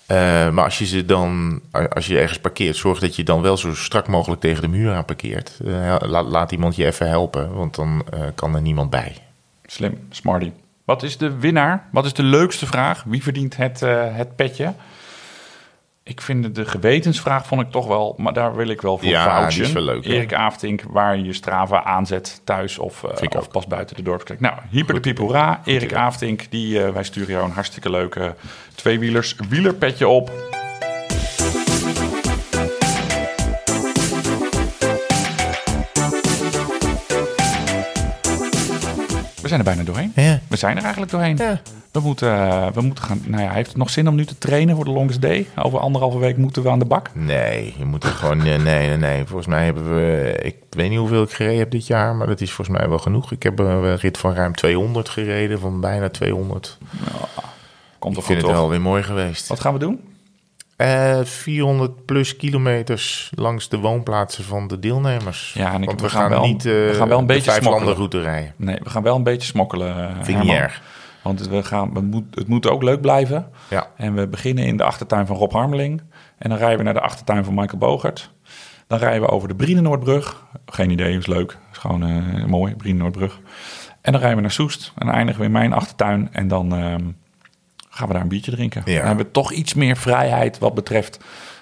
Eh, maar als je ze dan, als je ergens parkeert, zorg dat je dan wel zo strak mogelijk tegen de muur aan parkeert. Laat, laat iemand je even helpen, want dan kan er niemand bij. Slim, smarty. Wat is de winnaar? Wat is de leukste vraag? Wie verdient het, het petje? Ik vind de gewetensvraag vond ik toch wel, maar daar wil ik wel voor Ja, vouchen. die is wel leuk, hè? Erik Aftink, waar je Strava aanzet thuis of, eh, of pas buiten de dorpsklik. Nou, hyper de piep hoera. Erik Aftink, die, eh, wij sturen jou een hartstikke leuke tweewielers wielerpetje op. zijn er bijna doorheen. Ja. We zijn er eigenlijk doorheen. Ja. We moeten, eh, we moeten gaan. Nou ja, heeft het nog zin om nu te trainen voor de longest day? Over anderhalve week moeten we aan de bak. Nee, je moet er gewoon. Nee, nee, nee, nee. Volgens mij hebben we. Ik weet niet hoeveel ik gereden heb dit jaar, maar dat is volgens mij wel genoeg. Ik heb een rit van ruim 200 gereden, van bijna 200. Komt Ik vind goed, het toch? wel weer mooi geweest. Wat gaan we doen? Eh 400 plus kilometers langs de woonplaatsen van de deelnemers. Ja, en ik- Want we we, gaan gaan, wel- niet eh, we gaan wel een beetje vijf smokkelen. landen route rijden. Nee, we gaan wel een beetje smokkelen. eh, Vind ik niet Herman. erg. Want we gaan, het, moet, het moet ook leuk blijven. Ja. En we beginnen in de achtertuin van Rob Harmeling. En dan rijden we naar de achtertuin van Michael Bogert. Dan rijden we over de Brienenoordbrug. Geen idee, is leuk. is gewoon eh, mooi, Brienenoordbrug. En dan rijden we naar Soest. En dan eindigen we in mijn achtertuin. En dan ehm, gaan we daar een biertje drinken. Ja. Dan hebben we toch iets meer vrijheid wat betreft...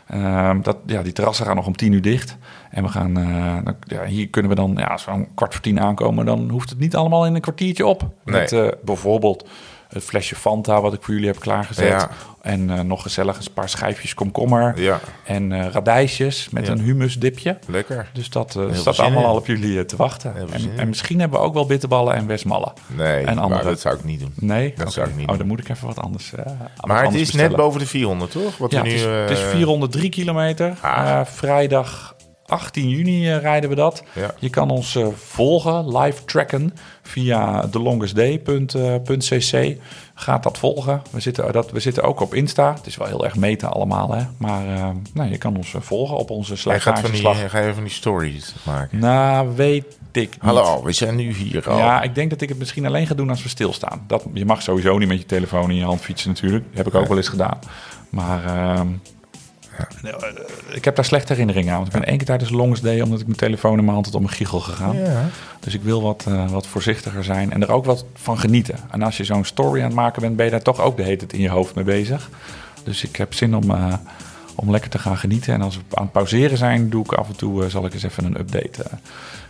ehm, dat, ja, die terrassen gaan nog om tien uur dicht. En we gaan, eh, dan- ja, hier kunnen we dan, ja, om kwart voor tien aankomen, dan hoeft het niet allemaal in een kwartiertje op. Nee. Met eh, bijvoorbeeld het flesje Fanta wat ik voor jullie heb klaargezet. Ja. En eh, nog gezellig een paar schijfjes komkommer. Ja, En eh, radijsjes met Ja. een humusdipje. lekker. Dus dat veel staat allemaal in. al op jullie te wachten. En, en misschien hebben we ook wel bitterballen en westmallen. Nee, En maar andere- dat zou ik niet doen. Nee? Dat zou ik niet Oh, doen. dan moet ik even wat anders wat Maar het is net boven de 400, toch? Wat Ja, we het nu, is, het is eh, 403 kilometer. Ah. Vrijdag 18 juni eh, rijden we dat. Ja. Je kan ons eh, volgen, live tracken via thelongestday.cc. Gaat dat volgen. We zitten, dat, we zitten ook op Insta. Het is wel heel erg meta allemaal, hè. Maar eh, nou, je kan ons eh, volgen op onze Hij gaat van die, slijtageslag. ga je van die stories maken. Nou, weet ik niet. Hallo, we zijn nu hier al. Ja, ik denk dat ik het misschien alleen ga doen als we stilstaan. Dat, je mag sowieso niet met je telefoon in je hand fietsen natuurlijk. Dat heb ik ook wel eens gedaan. Maar ehm, eh, ik heb daar slechte herinneringen aan. Want ik ben één keer tijdens Longest Day... omdat ik mijn telefoon in mijn hand had om mijn giegel gegaan. Ja. Dus ik wil wat, eh, wat voorzichtiger zijn en er ook wat van genieten. En als je zo'n story aan het maken bent... ben je daar toch ook de hele tijd in je hoofd mee bezig. Dus ik heb zin om, eh, om lekker te gaan genieten. En als we aan het pauzeren zijn... doe ik af en toe, zal ik eens even een update...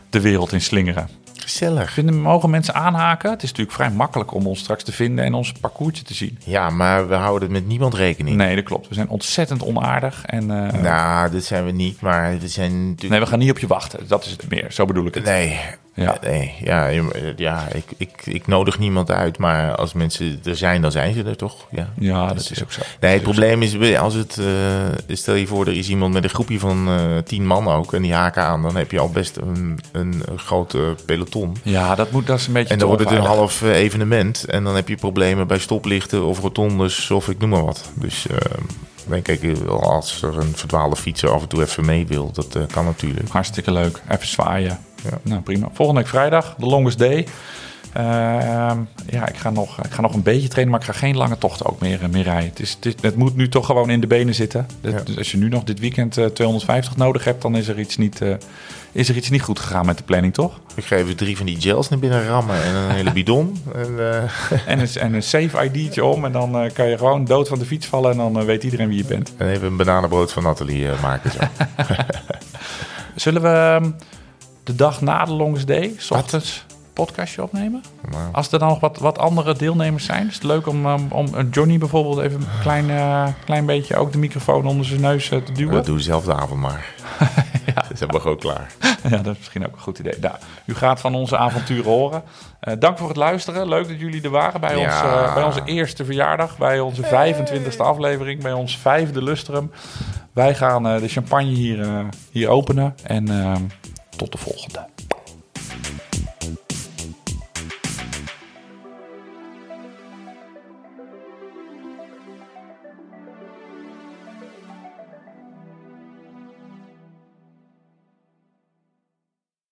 de wereld in slingeren. Gezellig. Vinden, mogen mensen aanhaken? Het is natuurlijk vrij makkelijk om ons straks te vinden en ons parcoursje te zien. Ja, maar we houden met niemand rekening. Nee, dat klopt. We zijn ontzettend onaardig. En, eh, Nou, dat zijn we niet, maar we zijn natuurlijk... nee, we gaan niet op je wachten. Dat is het meer. Zo bedoel ik het. Nee, Ja. nee, ja, je- ja ik, ik, ik nodig niemand uit, maar als mensen er zijn, dan zijn ze er toch? Ja, Ja, dat is ook zo. Nee, het probleem is, als het, eh, stel je voor, er is iemand met een groepje van eh, tien man ook en die haken aan, dan heb je al best een, een, een grote peloton. Ja, dat, moet, dat is een beetje En dan wordt het een half eh, evenement en dan heb je problemen bij stoplichten of rotondes of ik noem maar wat. Dus eh, ik, eh, als er een verdwaalde fietser af en toe even mee wil, dat eh, kan natuurlijk. Hartstikke leuk. Even zwaaien. Ja. Nou, prima. Volgende week vrijdag, de longest day. Ehm, ja, ik ga, nog, ik ga nog een beetje trainen, maar ik ga geen lange tochten ook meer, eh, meer rijden. Het, is, het, is- het moet nu toch gewoon in de benen zitten. Dus, Ja. dus als je nu nog dit weekend eh, 250 nodig hebt, dan is er, iets niet, eh, is er iets niet goed gegaan met de planning, toch? Ik ga even drie van die gels naar binnen rammen en een hele bidon. En, eh, En een, en een safe ID'tje om en dan eh, kan je gewoon dood van de fiets vallen en dan eh, weet iedereen wie je bent. en even een bananenbrood van Nathalie eh, maken. Zo. Zullen we ehm, de dag na de longest day, s ochtends, podcastje opnemen? Nou, Als er dan nog wat, wat andere deelnemers zijn, is het leuk om, um, om uh, Johnny bijvoorbeeld even een klein, eh, klein beetje ook de microfoon onder zijn neus eh, te duwen. dat doe dezelfde avond maar. ja. Dat is helemaal gewoon klaar. ja, dat is misschien ook een goed idee. Nou, u gaat van onze avonturen horen. Eh, dank voor het luisteren. Leuk dat jullie er waren bij, Ja. ons, eh, bij onze eerste verjaardag. Bij onze 25e aflevering. Bij ons vijfde lustrum. Wij gaan eh, de champagne hier, eh, hier openen. En ehm, tot de volgende.